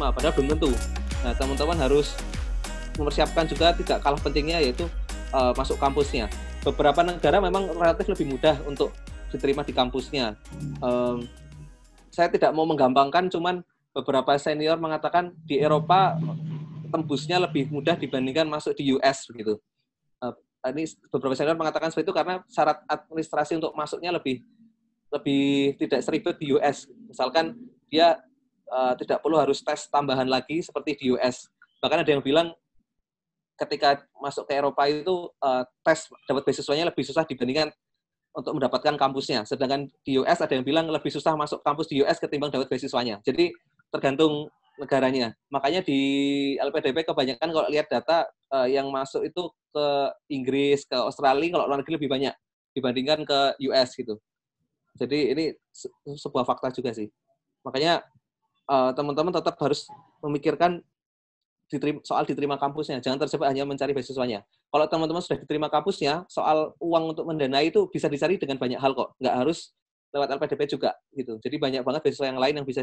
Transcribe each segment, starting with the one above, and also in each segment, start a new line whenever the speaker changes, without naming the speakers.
keterima padahal belum tentu. Nah teman-teman harus mempersiapkan juga tidak kalah pentingnya yaitu uh, masuk kampusnya. Beberapa negara memang relatif lebih mudah untuk diterima di kampusnya. Um, saya tidak mau menggampangkan cuman beberapa senior mengatakan di Eropa tembusnya lebih mudah dibandingkan masuk di US begitu uh, ini beberapa senior mengatakan seperti itu karena syarat administrasi untuk masuknya lebih lebih tidak seribet di US. Misalkan dia uh, tidak perlu harus tes tambahan lagi seperti di US. Bahkan ada yang bilang ketika masuk ke Eropa itu uh, tes dapat beasiswanya lebih susah dibandingkan untuk mendapatkan kampusnya. Sedangkan di US ada yang bilang lebih susah masuk kampus di US ketimbang dapat beasiswanya. Jadi tergantung negaranya. Makanya di LPDP kebanyakan kalau lihat data uh, yang masuk itu ke Inggris, ke Australia, kalau luar negeri lebih banyak dibandingkan ke US gitu. Jadi ini sebuah fakta juga sih. Makanya uh, teman-teman tetap harus memikirkan diterima, soal diterima kampusnya. Jangan terjebak hanya mencari beasiswanya. Kalau teman-teman sudah diterima kampusnya, soal uang untuk mendanai itu bisa dicari dengan banyak hal kok. Nggak harus lewat LPDP juga gitu. Jadi banyak banget beasiswa yang lain yang bisa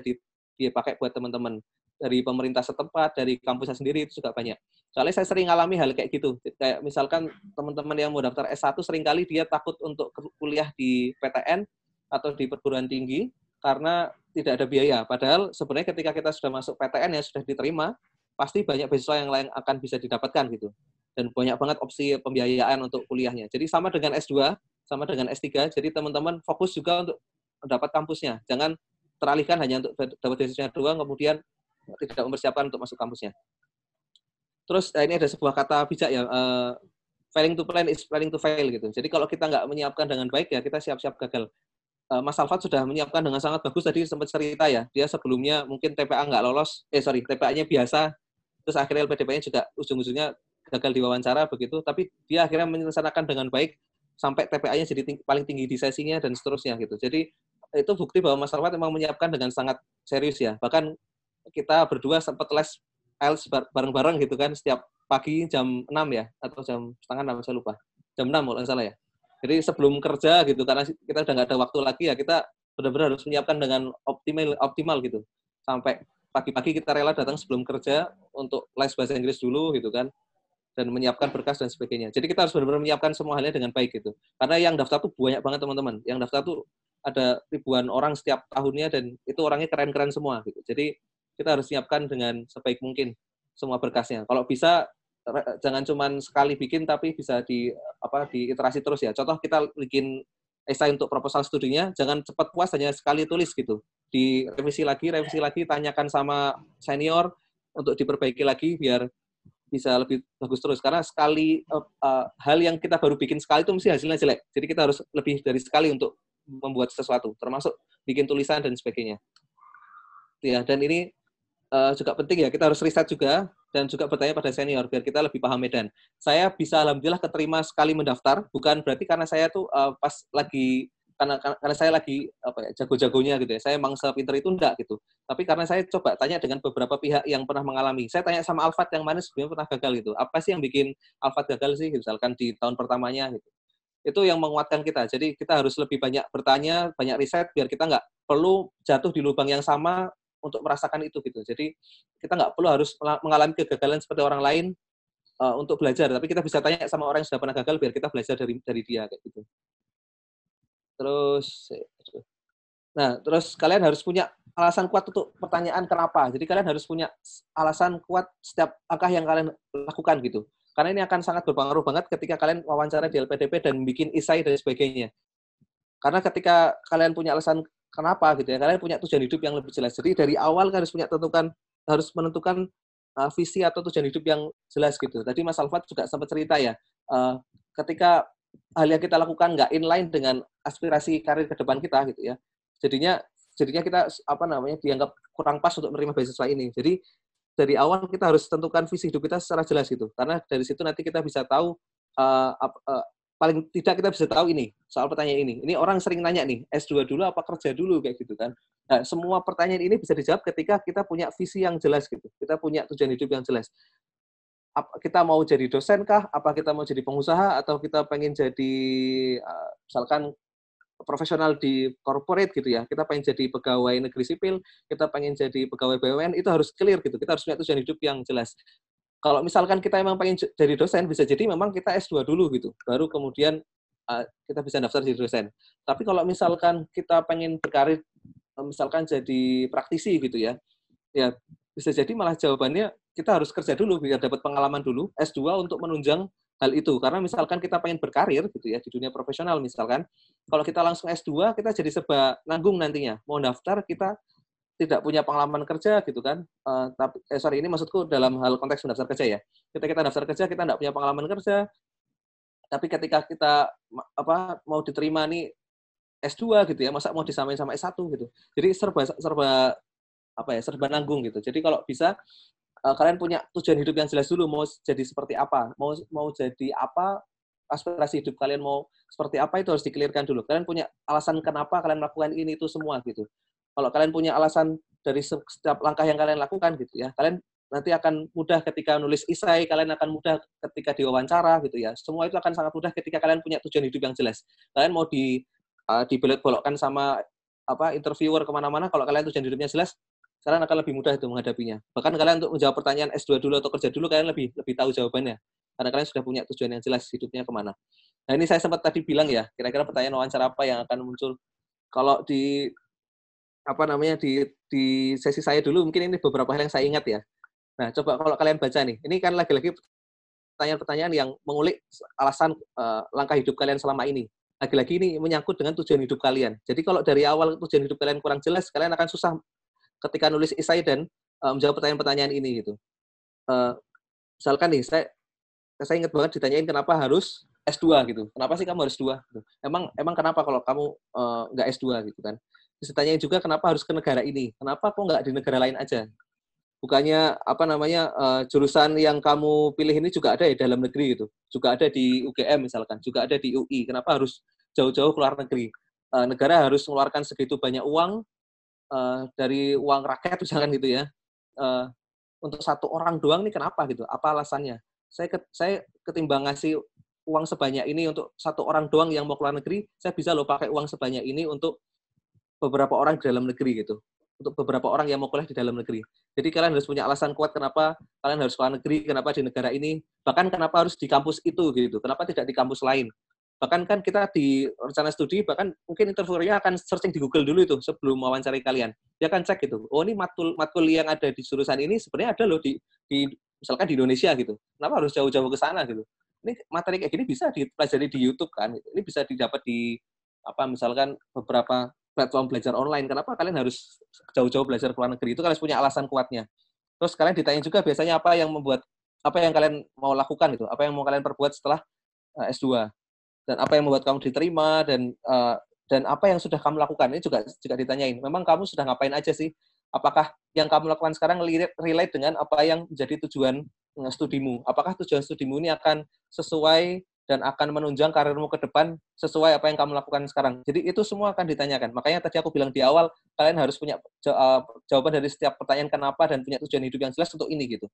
dipakai buat teman-teman dari pemerintah setempat, dari kampusnya sendiri itu juga banyak. Soalnya saya sering alami hal kayak gitu. Kayak misalkan teman-teman yang mau daftar S1 sering kali dia takut untuk kuliah di PTN atau di perguruan tinggi karena tidak ada biaya. Padahal sebenarnya ketika kita sudah masuk PTN ya sudah diterima, pasti banyak beasiswa yang lain akan bisa didapatkan gitu. Dan banyak banget opsi pembiayaan untuk kuliahnya. Jadi sama dengan S2, sama dengan S3, jadi teman-teman fokus juga untuk mendapat kampusnya. Jangan teralihkan hanya untuk dapat beasiswa doang, kemudian tidak mempersiapkan untuk masuk kampusnya. Terus eh, ini ada sebuah kata bijak ya, uh, failing to plan is planning to fail gitu. Jadi kalau kita nggak menyiapkan dengan baik ya kita siap-siap gagal. Eh, Mas Alfat sudah menyiapkan dengan sangat bagus tadi sempat cerita ya. Dia sebelumnya mungkin TPA nggak lolos, eh sorry, TPA-nya biasa, terus akhirnya LPDP-nya juga ujung-ujungnya gagal diwawancara begitu, tapi dia akhirnya menyelesaikan dengan baik sampai TPA-nya jadi tinggi, paling tinggi di sesinya dan seterusnya gitu. Jadi itu bukti bahwa Mas Alfat memang menyiapkan dengan sangat serius ya. Bahkan kita berdua sempat les IELTS bareng-bareng gitu kan setiap pagi jam 6 ya atau jam setengah 6 saya lupa. Jam 6 kalau salah ya jadi sebelum kerja gitu, karena kita udah nggak ada waktu lagi ya kita benar-benar harus menyiapkan dengan optimal optimal gitu. Sampai pagi-pagi kita rela datang sebelum kerja untuk les bahasa Inggris dulu gitu kan dan menyiapkan berkas dan sebagainya. Jadi kita harus benar-benar menyiapkan semua halnya dengan baik gitu. Karena yang daftar tuh banyak banget teman-teman. Yang daftar tuh ada ribuan orang setiap tahunnya dan itu orangnya keren-keren semua gitu. Jadi kita harus siapkan dengan sebaik mungkin semua berkasnya. Kalau bisa jangan cuma sekali bikin tapi bisa di apa di iterasi terus ya. Contoh kita bikin esai untuk proposal studinya, jangan cepat puas hanya sekali tulis gitu. Di revisi lagi, revisi lagi, tanyakan sama senior untuk diperbaiki lagi biar bisa lebih bagus terus. Karena sekali uh, uh, hal yang kita baru bikin sekali itu mesti hasilnya jelek. Jadi kita harus lebih dari sekali untuk membuat sesuatu, termasuk bikin tulisan dan sebagainya. Ya, dan ini uh, juga penting ya, kita harus riset juga dan juga bertanya pada senior biar kita lebih paham medan. Saya bisa alhamdulillah keterima sekali mendaftar, bukan berarti karena saya tuh uh, pas lagi karena karena saya lagi apa ya jago-jagonya gitu ya. Saya emang sepinter itu enggak gitu. Tapi karena saya coba tanya dengan beberapa pihak yang pernah mengalami. Saya tanya sama Alfat yang mana sebelumnya pernah gagal gitu. Apa sih yang bikin Alfat gagal sih misalkan di tahun pertamanya gitu. Itu yang menguatkan kita. Jadi kita harus lebih banyak bertanya, banyak riset biar kita nggak perlu jatuh di lubang yang sama untuk merasakan itu gitu. Jadi kita nggak perlu harus mengalami kegagalan seperti orang lain uh, untuk belajar, tapi kita bisa tanya sama orang yang sudah pernah gagal biar kita belajar dari dari dia kayak gitu. Terus, nah terus kalian harus punya alasan kuat untuk pertanyaan kenapa. Jadi kalian harus punya alasan kuat setiap langkah yang kalian lakukan gitu. Karena ini akan sangat berpengaruh banget ketika kalian wawancara di LPDP dan bikin isai dan sebagainya. Karena ketika kalian punya alasan kenapa gitu ya? Kalian punya tujuan hidup yang lebih jelas. Jadi dari awal harus punya tentukan harus menentukan uh, visi atau tujuan hidup yang jelas gitu. Tadi Mas Alfat juga sempat cerita ya uh, ketika hal yang kita lakukan nggak inline dengan aspirasi karir ke depan kita gitu ya jadinya jadinya kita apa namanya dianggap kurang pas untuk menerima beasiswa ini. Jadi dari awal kita harus tentukan visi hidup kita secara jelas gitu. Karena dari situ nanti kita bisa tahu uh, uh, paling tidak kita bisa tahu ini soal pertanyaan ini. Ini orang sering nanya nih, S2 dulu apa kerja dulu kayak gitu kan. Nah, semua pertanyaan ini bisa dijawab ketika kita punya visi yang jelas gitu. Kita punya tujuan hidup yang jelas. Apa, kita mau jadi dosen kah? Apa kita mau jadi pengusaha atau kita pengen jadi uh, misalkan profesional di corporate gitu ya, kita pengen jadi pegawai negeri sipil, kita pengen jadi pegawai BUMN, itu harus clear gitu. Kita harus punya tujuan hidup yang jelas. Kalau misalkan kita memang pengen jadi dosen, bisa jadi memang kita S2 dulu gitu, baru kemudian uh, kita bisa daftar jadi dosen. Tapi kalau misalkan kita pengen berkarir, misalkan jadi praktisi gitu ya, ya bisa jadi malah jawabannya kita harus kerja dulu biar dapat pengalaman dulu S2 untuk menunjang hal itu. Karena misalkan kita pengen berkarir gitu ya di dunia profesional misalkan kalau kita langsung S2 kita jadi serba nanggung nantinya. Mau daftar kita tidak punya pengalaman kerja gitu kan uh, tapi eh, sorry ini maksudku dalam hal konteks mendaftar kerja ya kita kita daftar kerja kita tidak punya pengalaman kerja tapi ketika kita apa mau diterima nih S2 gitu ya masa mau disamain sama S1 gitu jadi serba serba apa ya serba nanggung gitu. Jadi kalau bisa uh, kalian punya tujuan hidup yang jelas dulu mau jadi seperti apa, mau mau jadi apa, aspirasi hidup kalian mau seperti apa itu harus dikelirkan dulu. Kalian punya alasan kenapa kalian melakukan ini itu semua gitu. Kalau kalian punya alasan dari setiap langkah yang kalian lakukan gitu ya, kalian nanti akan mudah ketika nulis isai, kalian akan mudah ketika diwawancara gitu ya. Semua itu akan sangat mudah ketika kalian punya tujuan hidup yang jelas. Kalian mau di uh, dibelok-belokkan sama apa interviewer ke mana-mana, kalau kalian tujuan hidupnya jelas, kalian akan lebih mudah itu menghadapinya. Bahkan kalian untuk menjawab pertanyaan S2 dulu atau kerja dulu, kalian lebih lebih tahu jawabannya. Karena kalian sudah punya tujuan yang jelas hidupnya ke mana. Nah ini saya sempat tadi bilang ya, kira-kira pertanyaan wawancara apa yang akan muncul. Kalau di apa namanya di di sesi saya dulu mungkin ini beberapa hal yang saya ingat ya. Nah coba kalau kalian baca nih, ini kan lagi-lagi pertanyaan-pertanyaan yang mengulik alasan uh, langkah hidup kalian selama ini. Lagi-lagi ini menyangkut dengan tujuan hidup kalian. Jadi kalau dari awal tujuan hidup kalian kurang jelas, kalian akan susah ketika nulis esai dan uh, menjawab pertanyaan-pertanyaan ini gitu. Uh, misalkan nih saya saya ingat banget ditanyain kenapa harus S2 gitu. Kenapa sih kamu harus dua? Gitu. Emang emang kenapa kalau kamu uh, nggak S2 gitu kan? Terus ditanyain juga kenapa harus ke negara ini? Kenapa kok nggak di negara lain aja? Bukannya apa namanya uh, jurusan yang kamu pilih ini juga ada ya dalam negeri gitu. Juga ada di UGM misalkan, juga ada di UI. Kenapa harus jauh-jauh keluar negeri? Uh, negara harus mengeluarkan segitu banyak uang uh, dari uang rakyat misalkan gitu ya uh, untuk satu orang doang nih kenapa gitu apa alasannya saya ke, saya ketimbang ngasih uang sebanyak ini untuk satu orang doang yang mau keluar negeri saya bisa loh pakai uang sebanyak ini untuk beberapa orang di dalam negeri gitu untuk beberapa orang yang mau kuliah di dalam negeri. Jadi kalian harus punya alasan kuat kenapa kalian harus keluar negeri, kenapa di negara ini, bahkan kenapa harus di kampus itu gitu. Kenapa tidak di kampus lain? bahkan kan kita di rencana studi bahkan mungkin interviewernya akan searching di Google dulu itu sebelum wawancari kalian dia akan cek gitu oh ini matkul matkul yang ada di jurusan ini sebenarnya ada loh di, di misalkan di Indonesia gitu kenapa harus jauh-jauh ke sana gitu ini materi kayak gini bisa dipelajari di YouTube kan ini bisa didapat di apa misalkan beberapa platform belajar online kenapa kalian harus jauh-jauh belajar ke luar negeri itu kalian punya alasan kuatnya terus kalian ditanya juga biasanya apa yang membuat apa yang kalian mau lakukan gitu apa yang mau kalian perbuat setelah eh, S2 dan apa yang membuat kamu diterima dan uh, dan apa yang sudah kamu lakukan ini juga juga ditanyain. Memang kamu sudah ngapain aja sih? Apakah yang kamu lakukan sekarang relate dengan apa yang menjadi tujuan eh, studimu? Apakah tujuan studimu ini akan sesuai dan akan menunjang karirmu ke depan sesuai apa yang kamu lakukan sekarang. Jadi itu semua akan ditanyakan. Makanya tadi aku bilang di awal, kalian harus punya eh, jawaban dari setiap pertanyaan kenapa dan punya tujuan hidup yang jelas untuk ini gitu.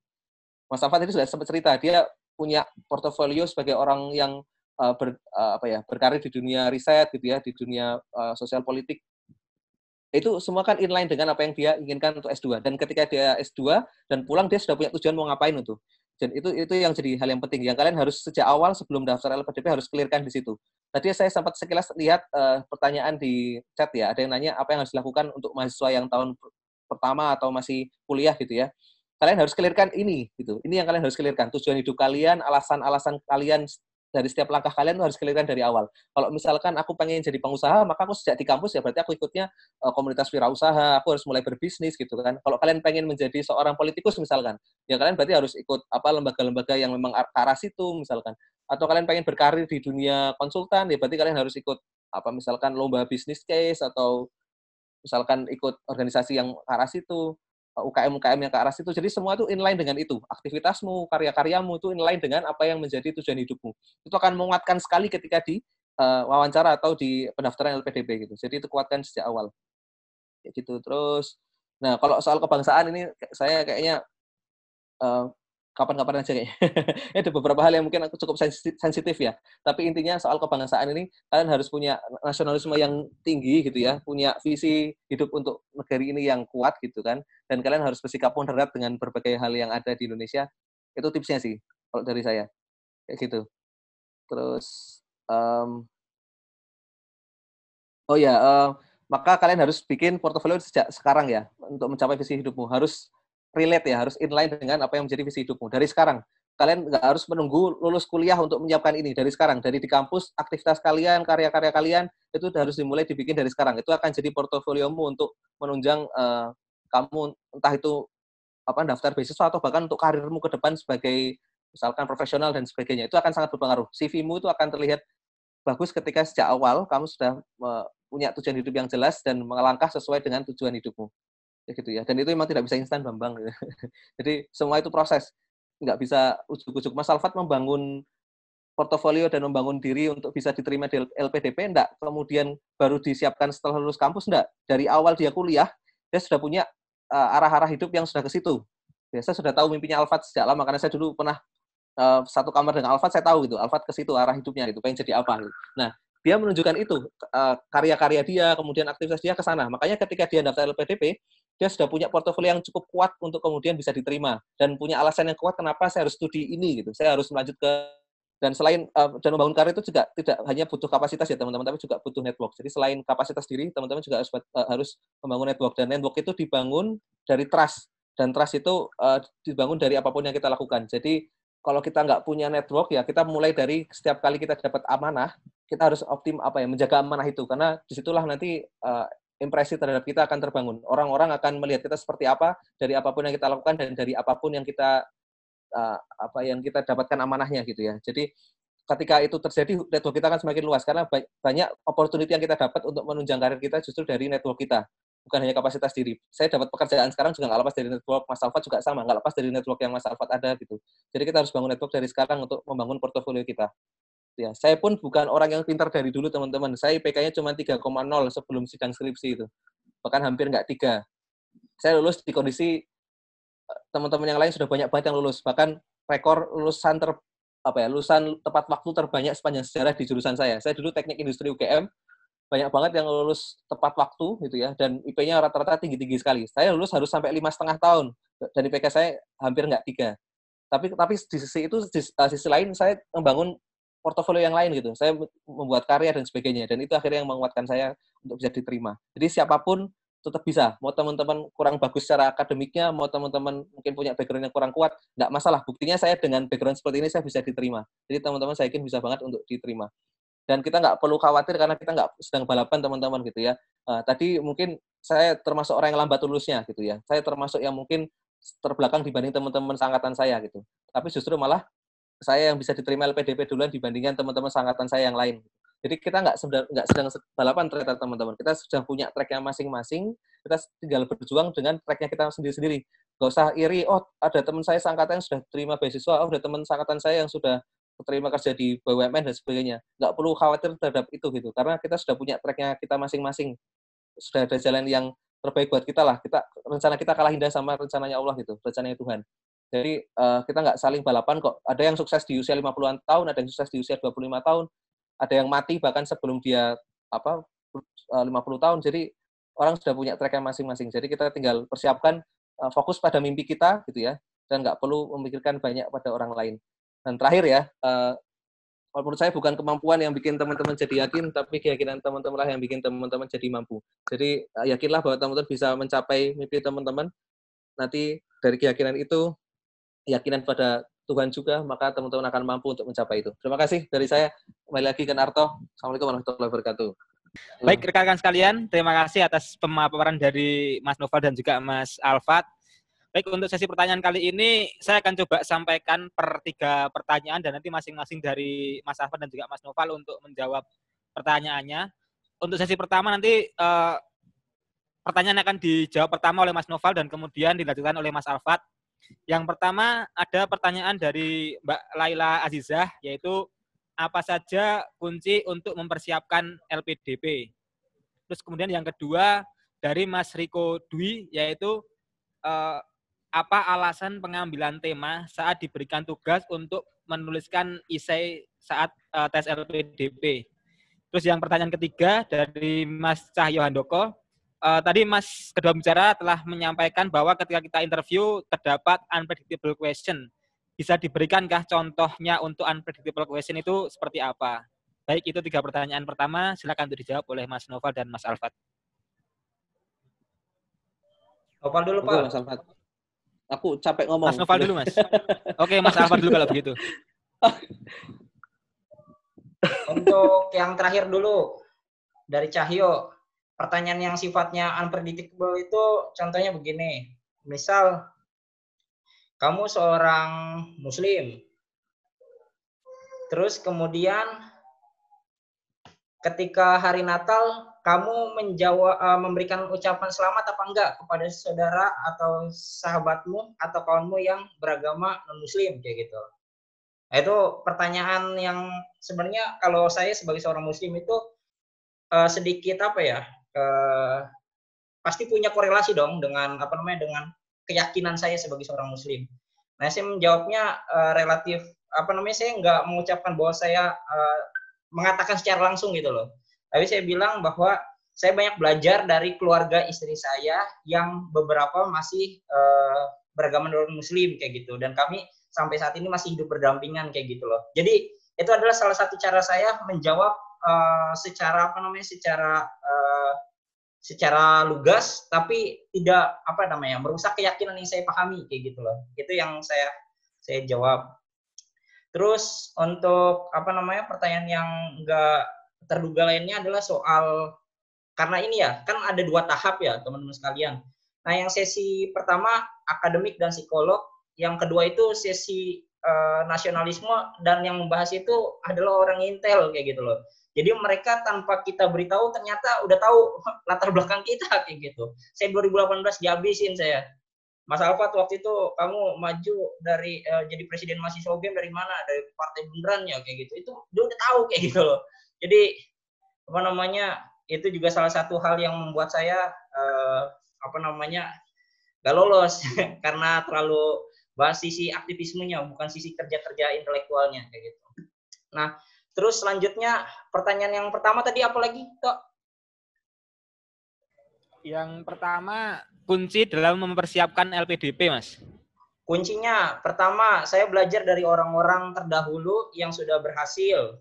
Mas Alfan tadi sudah sempat cerita, dia punya portofolio sebagai orang yang uh, ber, uh, apa ya berkarir di dunia riset gitu ya di dunia uh, sosial politik itu semua kan inline dengan apa yang dia inginkan untuk S2 dan ketika dia S2 dan pulang dia sudah punya tujuan mau ngapain untuk dan itu itu yang jadi hal yang penting yang kalian harus sejak awal sebelum daftar LPDP harus clearkan di situ. Tadi saya sempat sekilas lihat uh, pertanyaan di chat ya ada yang nanya apa yang harus dilakukan untuk mahasiswa yang tahun pertama atau masih kuliah gitu ya. Kalian harus clearkan ini gitu ini yang kalian harus clearkan tujuan hidup kalian alasan-alasan kalian dari setiap langkah kalian harus kelihatan dari awal. Kalau misalkan aku pengen jadi pengusaha, maka aku sejak di kampus ya berarti aku ikutnya uh, komunitas wirausaha, aku harus mulai berbisnis gitu kan. Kalau kalian pengen menjadi seorang politikus misalkan, ya kalian berarti harus ikut apa lembaga-lembaga yang memang arah situ misalkan. Atau kalian pengen berkarir di dunia konsultan, ya berarti kalian harus ikut apa misalkan lomba bisnis case atau misalkan ikut organisasi yang arah situ UKM-UKM yang ke arah situ. Jadi semua itu inline dengan itu. Aktivitasmu, karya-karyamu itu inline dengan apa yang menjadi tujuan hidupmu. Itu akan menguatkan sekali ketika di uh, wawancara atau di pendaftaran LPDP gitu. Jadi itu kuatkan sejak awal. Kayak gitu. Terus, nah kalau soal kebangsaan ini saya kayaknya uh, kapan-kapan aja kayaknya. ada beberapa hal yang mungkin aku cukup sensitif ya. Tapi intinya soal kebangsaan ini kalian harus punya nasionalisme yang tinggi gitu ya, punya visi hidup untuk negeri ini yang kuat gitu kan. Dan kalian harus bersikap moderat dengan berbagai hal yang ada di Indonesia. Itu tipsnya sih kalau dari saya. Kayak gitu. Terus um, Oh ya, uh, maka kalian harus bikin portofolio sejak sekarang ya untuk mencapai visi hidupmu. Harus relate ya, harus inline dengan apa yang menjadi visi hidupmu dari sekarang. Kalian nggak harus menunggu lulus kuliah untuk menyiapkan ini dari sekarang. Dari di kampus, aktivitas kalian, karya-karya kalian itu harus dimulai dibikin dari sekarang. Itu akan jadi portofoliomu untuk menunjang uh, kamu entah itu apa daftar beasiswa atau bahkan untuk karirmu ke depan sebagai misalkan profesional dan sebagainya. Itu akan sangat berpengaruh. CV-mu itu akan terlihat bagus ketika sejak awal kamu sudah punya tujuan hidup yang jelas dan melangkah sesuai dengan tujuan hidupmu. Ya gitu ya dan itu memang tidak bisa instan bambang. Jadi semua itu proses. Nggak bisa ujuk-ujuk. Mas Alfat membangun portofolio dan membangun diri untuk bisa diterima di LPDP enggak kemudian baru disiapkan setelah lulus kampus enggak dari awal dia kuliah dia sudah punya arah-arah hidup yang sudah ke situ saya sudah tahu mimpinya Alfat sejak lama karena saya dulu pernah uh, satu kamar dengan Alfat saya tahu gitu Alfat ke situ arah hidupnya gitu pengen jadi apa gitu. nah dia menunjukkan itu uh, karya-karya dia kemudian aktivitas dia ke sana makanya ketika dia daftar LPDP dia sudah punya portofolio yang cukup kuat untuk kemudian bisa diterima dan punya alasan yang kuat kenapa saya harus studi ini gitu. Saya harus melanjut ke dan selain uh, dan membangun karir itu juga tidak hanya butuh kapasitas ya teman-teman tapi juga butuh network. Jadi selain kapasitas diri teman-teman juga harus uh, harus membangun network dan network itu dibangun dari trust dan trust itu uh, dibangun dari apa pun yang kita lakukan. Jadi kalau kita nggak punya network ya kita mulai dari setiap kali kita dapat amanah kita harus optim apa ya menjaga amanah itu karena di situlah nanti uh, impresi terhadap kita akan terbangun. Orang-orang akan melihat kita seperti apa dari apa pun yang kita lakukan dan dari apa pun yang kita uh, apa yang kita dapatkan amanahnya gitu ya. Jadi ketika itu terjadi network kita akan semakin luas karena banyak opportunity yang kita dapat untuk menunjang karir kita justru dari network kita bukan hanya kapasitas diri. Saya dapat pekerjaan sekarang juga nggak lepas dari network Mas Alfat juga sama, nggak lepas dari network yang Mas Alfat ada gitu. Jadi kita harus bangun network dari sekarang untuk membangun portofolio kita ya saya pun bukan orang yang pintar dari dulu teman-teman saya IPK-nya cuma 3,0 sebelum sidang skripsi itu bahkan hampir nggak tiga saya lulus di kondisi teman-teman yang lain sudah banyak banget yang lulus. Bahkan rekor lulusan ter apa ya lulusan tepat waktu terbanyak sepanjang sejarah di jurusan saya. Saya dulu teknik industri UGM banyak banget yang lulus tepat waktu gitu ya dan IP-nya rata-rata tinggi-tinggi sekali. Saya lulus harus sampai lima setengah tahun. Dan IPK saya hampir nggak tiga. Tapi tapi di sisi itu di eh, sisi lain saya membangun portofolio yang lain gitu. Saya membuat karya dan sebagainya dan itu akhirnya yang menguatkan saya untuk bisa diterima. Jadi siapa pun tetap bisa. Mau teman-teman kurang bagus secara akademiknya, mau teman-teman mungkin punya background yang kurang kuat, nggak masalah. Buktinya saya dengan background seperti ini saya bisa diterima. Jadi teman-teman saya yakin bisa banget untuk diterima. Dan kita nggak perlu khawatir karena kita nggak sedang balapan teman-teman gitu ya. Uh, tadi mungkin saya termasuk orang yang lambat lulusnya gitu ya. Saya termasuk yang mungkin terbelakang dibanding teman-teman sangkatan saya gitu. Tapi justru malah saya yang bisa diterima LPDP duluan dibandingkan teman-teman sangkatan saya yang lain. Jadi kita nggak sedang nggak sedang balapan ternyata teman-teman. Kita sudah punya tracknya masing-masing. Kita tinggal berjuang dengan tracknya kita sendiri-sendiri. Gak usah iri. Oh ada teman saya sangkatan yang sudah terima beasiswa. Oh ada teman sangkatan saya yang sudah terima kerja di BUMN dan sebagainya. Nggak perlu khawatir terhadap itu gitu. Karena kita sudah punya tracknya kita masing-masing. Sudah ada jalan yang terbaik buat kita lah. Kita rencana kita kalah indah sama rencananya Allah gitu, rencananya Tuhan. Jadi uh, kita nggak saling balapan kok. Ada yang sukses di usia 50-an tahun, ada yang sukses di usia 25 tahun, ada yang mati bahkan sebelum dia apa 50 eh, tahun. Jadi orang sudah punya track masing-masing. Jadi kita tinggal persiapkan uh, fokus pada mimpi kita gitu ya dan nggak perlu memikirkan banyak pada orang lain. Dan terakhir ya, uh, menurut saya bukan kemampuan yang bikin teman-teman jadi yakin, tapi keyakinan teman-teman lah yang bikin teman-teman jadi mampu. Jadi yakinlah bahwa teman-teman bisa mencapai mimpi teman-teman. Nanti dari keyakinan itu keyakinan pada Tuhan juga, maka teman-teman akan mampu untuk mencapai itu. Terima kasih dari saya. Kembali lagi ke Narto. Assalamualaikum warahmatullahi wabarakatuh.
Baik, rekan-rekan sekalian, terima kasih atas pemaparan dari Mas Noval dan juga Mas Alfat. Baik, untuk sesi pertanyaan kali ini, saya akan coba sampaikan per tiga pertanyaan dan nanti masing-masing dari Mas Alfat dan juga Mas Noval untuk menjawab pertanyaannya. Untuk sesi pertama nanti eh, pertanyaan akan dijawab pertama oleh Mas Noval dan kemudian dilanjutkan oleh Mas Alfat yang pertama ada pertanyaan dari Mbak Laila Azizah yaitu apa saja kunci untuk mempersiapkan LPDP. Terus kemudian yang kedua dari Mas Riko Dwi yaitu eh, apa alasan pengambilan tema saat diberikan tugas untuk menuliskan isai saat uh, tes LPDP? Terus yang pertanyaan ketiga dari Mas Cahyo Handoko, uh, tadi Mas kedua bicara telah menyampaikan bahwa ketika kita interview terdapat unpredictable question. Bisa diberikankah contohnya untuk unpredictable question itu seperti apa? Baik, itu tiga pertanyaan pertama. Silakan untuk dijawab oleh Mas Noval dan Mas Alfat.
Noval dulu, Pak. Mas Alfat. Aku capek ngomong.
Mas Noval dulu, Mas. Oke, Mas Alfat dulu kalau begitu.
Untuk yang terakhir dulu, dari Cahyo, pertanyaan yang sifatnya unpredictable itu contohnya begini. Misal, kamu seorang muslim, terus kemudian ketika hari Natal kamu menjawab uh, memberikan ucapan selamat apa enggak kepada saudara atau sahabatmu atau kawanmu yang beragama non muslim kayak gitu. Nah, itu pertanyaan yang sebenarnya kalau saya sebagai seorang muslim itu uh, sedikit apa ya? Uh, pasti punya korelasi dong dengan apa namanya dengan keyakinan saya sebagai seorang muslim. Nah, saya menjawabnya uh, relatif apa namanya saya nggak mengucapkan bahwa saya uh, mengatakan secara langsung gitu loh tapi saya bilang bahwa saya banyak belajar dari keluarga istri saya yang beberapa masih uh, beragama non muslim kayak gitu dan kami sampai saat ini masih hidup berdampingan kayak gitu loh. Jadi itu adalah salah satu cara saya menjawab uh, secara apa namanya secara secara lugas tapi tidak apa namanya merusak keyakinan yang saya pahami kayak gitu loh. Itu yang saya saya jawab. Terus untuk apa namanya pertanyaan yang enggak terduga lainnya adalah soal karena ini ya kan ada dua tahap ya teman-teman sekalian. Nah yang sesi pertama akademik dan psikolog, yang kedua itu sesi uh, nasionalisme dan yang membahas itu adalah orang intel kayak gitu loh. Jadi mereka tanpa kita beritahu ternyata udah tahu latar belakang kita kayak gitu. Saya 2018 dihabisin saya. Mas Alfat waktu itu kamu maju dari uh, jadi presiden mahasiswa UGM dari mana? Dari partai beneran ya kayak gitu. Itu dia udah tahu kayak gitu loh. Jadi apa namanya itu juga salah satu hal yang membuat saya uh, apa namanya gak lolos karena terlalu bahas sisi aktivismenya bukan sisi kerja-kerja intelektualnya kayak gitu. Nah, terus selanjutnya pertanyaan yang pertama tadi apa lagi, Tok?
Yang pertama kunci dalam mempersiapkan LPDP, Mas.
Kuncinya pertama saya belajar dari orang-orang terdahulu yang sudah berhasil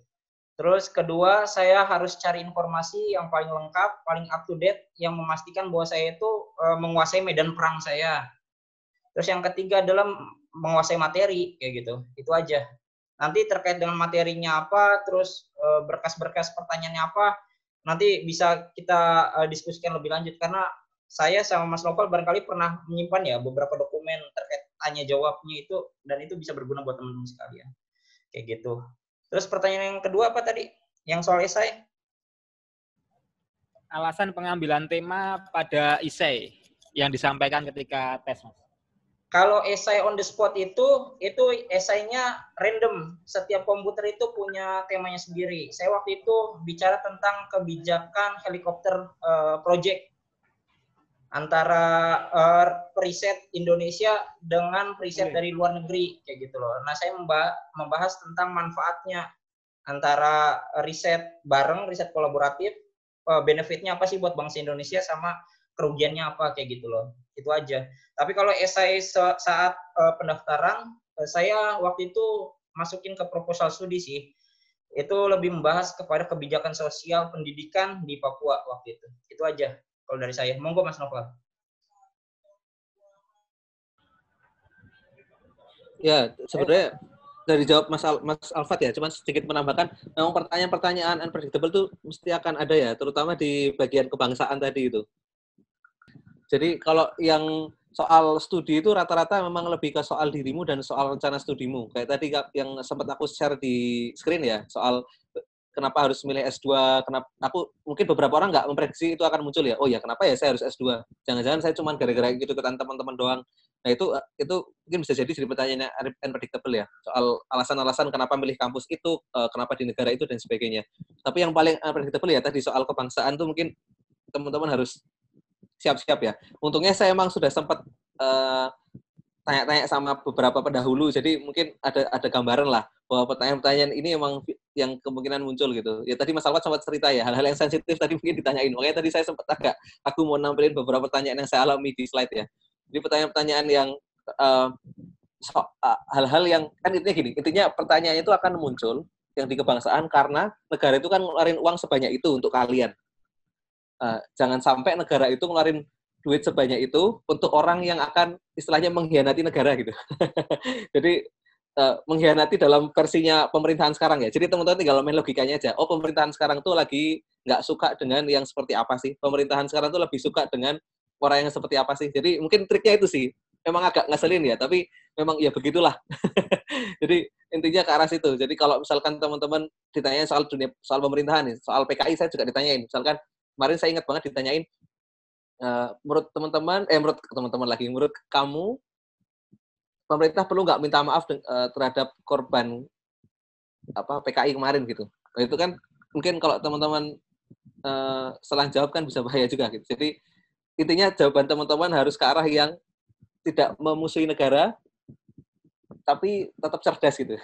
Terus kedua, saya harus cari informasi yang paling lengkap, paling up to date, yang memastikan bahwa saya itu e, menguasai medan perang saya. Terus yang ketiga adalah menguasai materi, kayak gitu. Itu aja. Nanti terkait dengan materinya apa, terus e, berkas-berkas pertanyaannya apa, nanti bisa kita e, diskusikan lebih lanjut. Karena saya sama Mas Novel barangkali pernah menyimpan ya beberapa dokumen terkait tanya jawabnya itu, dan itu bisa berguna buat teman-teman sekalian. Kayak gitu. Terus pertanyaan yang kedua apa tadi? Yang soal esai?
Alasan pengambilan tema pada esai yang disampaikan ketika tes, Mas.
Kalau esai on the spot itu, itu esainya random. Setiap komputer itu punya temanya sendiri. Saya waktu itu bicara tentang kebijakan helikopter uh, project antara uh, riset Indonesia dengan riset dari luar negeri kayak gitu loh. Nah, saya membahas tentang manfaatnya antara riset bareng, riset kolaboratif, uh, benefitnya apa sih buat bangsa Indonesia sama kerugiannya apa kayak gitu loh. Itu aja. Tapi kalau esai saat uh, pendaftaran, uh, saya waktu itu masukin ke proposal studi sih. Itu lebih membahas kepada kebijakan sosial pendidikan di Papua waktu itu. Itu aja kalau dari saya. Monggo Mas Novel.
Ya, sebenarnya dari jawab Mas Al Mas Alfat ya, cuma sedikit menambahkan, memang pertanyaan-pertanyaan unpredictable itu mesti akan ada ya, terutama di bagian kebangsaan tadi itu. Jadi kalau yang soal studi itu rata-rata memang lebih ke soal dirimu dan soal rencana studimu. Kayak tadi yang sempat aku share di screen ya, soal kenapa harus milih S2, kenapa aku mungkin beberapa orang nggak memprediksi itu akan muncul ya. Oh ya, kenapa ya saya harus S2? Jangan-jangan saya cuma gara-gara gitu ke teman-teman doang. Nah, itu itu mungkin bisa jadi jadi pertanyaan unpredictable ya. Soal alasan-alasan kenapa milih kampus itu, eh, kenapa di negara itu dan sebagainya. Tapi yang paling unpredictable ya tadi soal kebangsaan tuh mungkin teman-teman harus siap-siap ya. Untungnya saya emang sudah sempat uh, tanya-tanya sama beberapa pendahulu, jadi mungkin ada ada gambaran lah bahwa pertanyaan-pertanyaan ini emang yang kemungkinan muncul gitu. Ya tadi Mas Alfat sempat cerita ya hal-hal yang sensitif tadi mungkin ditanyain. Makanya tadi saya sempat agak aku mau nampilin beberapa pertanyaan yang saya alami di slide ya. Jadi pertanyaan-pertanyaan yang uh, so, uh, hal-hal yang kan intinya gini, intinya pertanyaannya itu akan muncul yang di kebangsaan karena negara itu kan ngeluarin uang sebanyak itu untuk kalian. Uh, jangan sampai negara itu ngeluarin duit sebanyak itu untuk orang yang akan istilahnya mengkhianati negara gitu. Jadi uh, mengkhianati dalam versinya pemerintahan sekarang ya. Jadi teman-teman tinggal main logikanya aja. Oh pemerintahan sekarang tuh lagi nggak suka dengan yang seperti apa sih? Pemerintahan sekarang tuh lebih suka dengan orang yang seperti apa sih? Jadi mungkin triknya itu sih. Memang agak ngeselin ya, tapi memang ya begitulah. Jadi intinya ke arah situ. Jadi kalau misalkan teman-teman ditanya soal dunia soal pemerintahan nih, soal PKI saya juga ditanyain. Misalkan kemarin saya ingat banget ditanyain uh, menurut teman-teman, eh menurut teman-teman lagi, menurut kamu pemerintah perlu nggak minta maaf uh, terhadap korban apa PKI kemarin gitu. Itu kan mungkin kalau teman-teman uh, setelah jawab kan bisa bahaya juga gitu. Jadi intinya jawaban teman-teman harus ke arah yang tidak memusuhi negara tapi tetap cerdas gitu.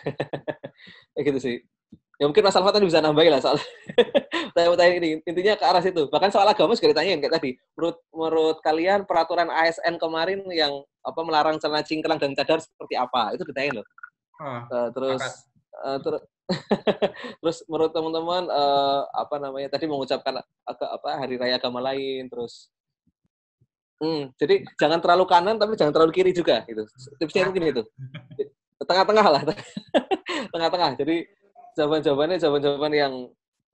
Kayak gitu sih ya mungkin Mas Alfa tadi bisa nambahin lah soal tanya ini. Intinya ke arah situ. Bahkan soal agama juga ditanyain kayak tadi. Menurut menurut kalian peraturan ASN kemarin yang apa melarang celana cingkrang dan cadar seperti apa? Itu ditanyain loh. Hmm, uh, terus uh, ter terus menurut teman-teman uh, apa namanya tadi mengucapkan agak apa hari raya agama lain terus hmm, jadi jangan terlalu kanan tapi jangan terlalu kiri juga gitu. Tipsnya mungkin itu tengah-tengah lah. Tengah-tengah. Jadi jawaban-jawabannya jawaban-jawaban yang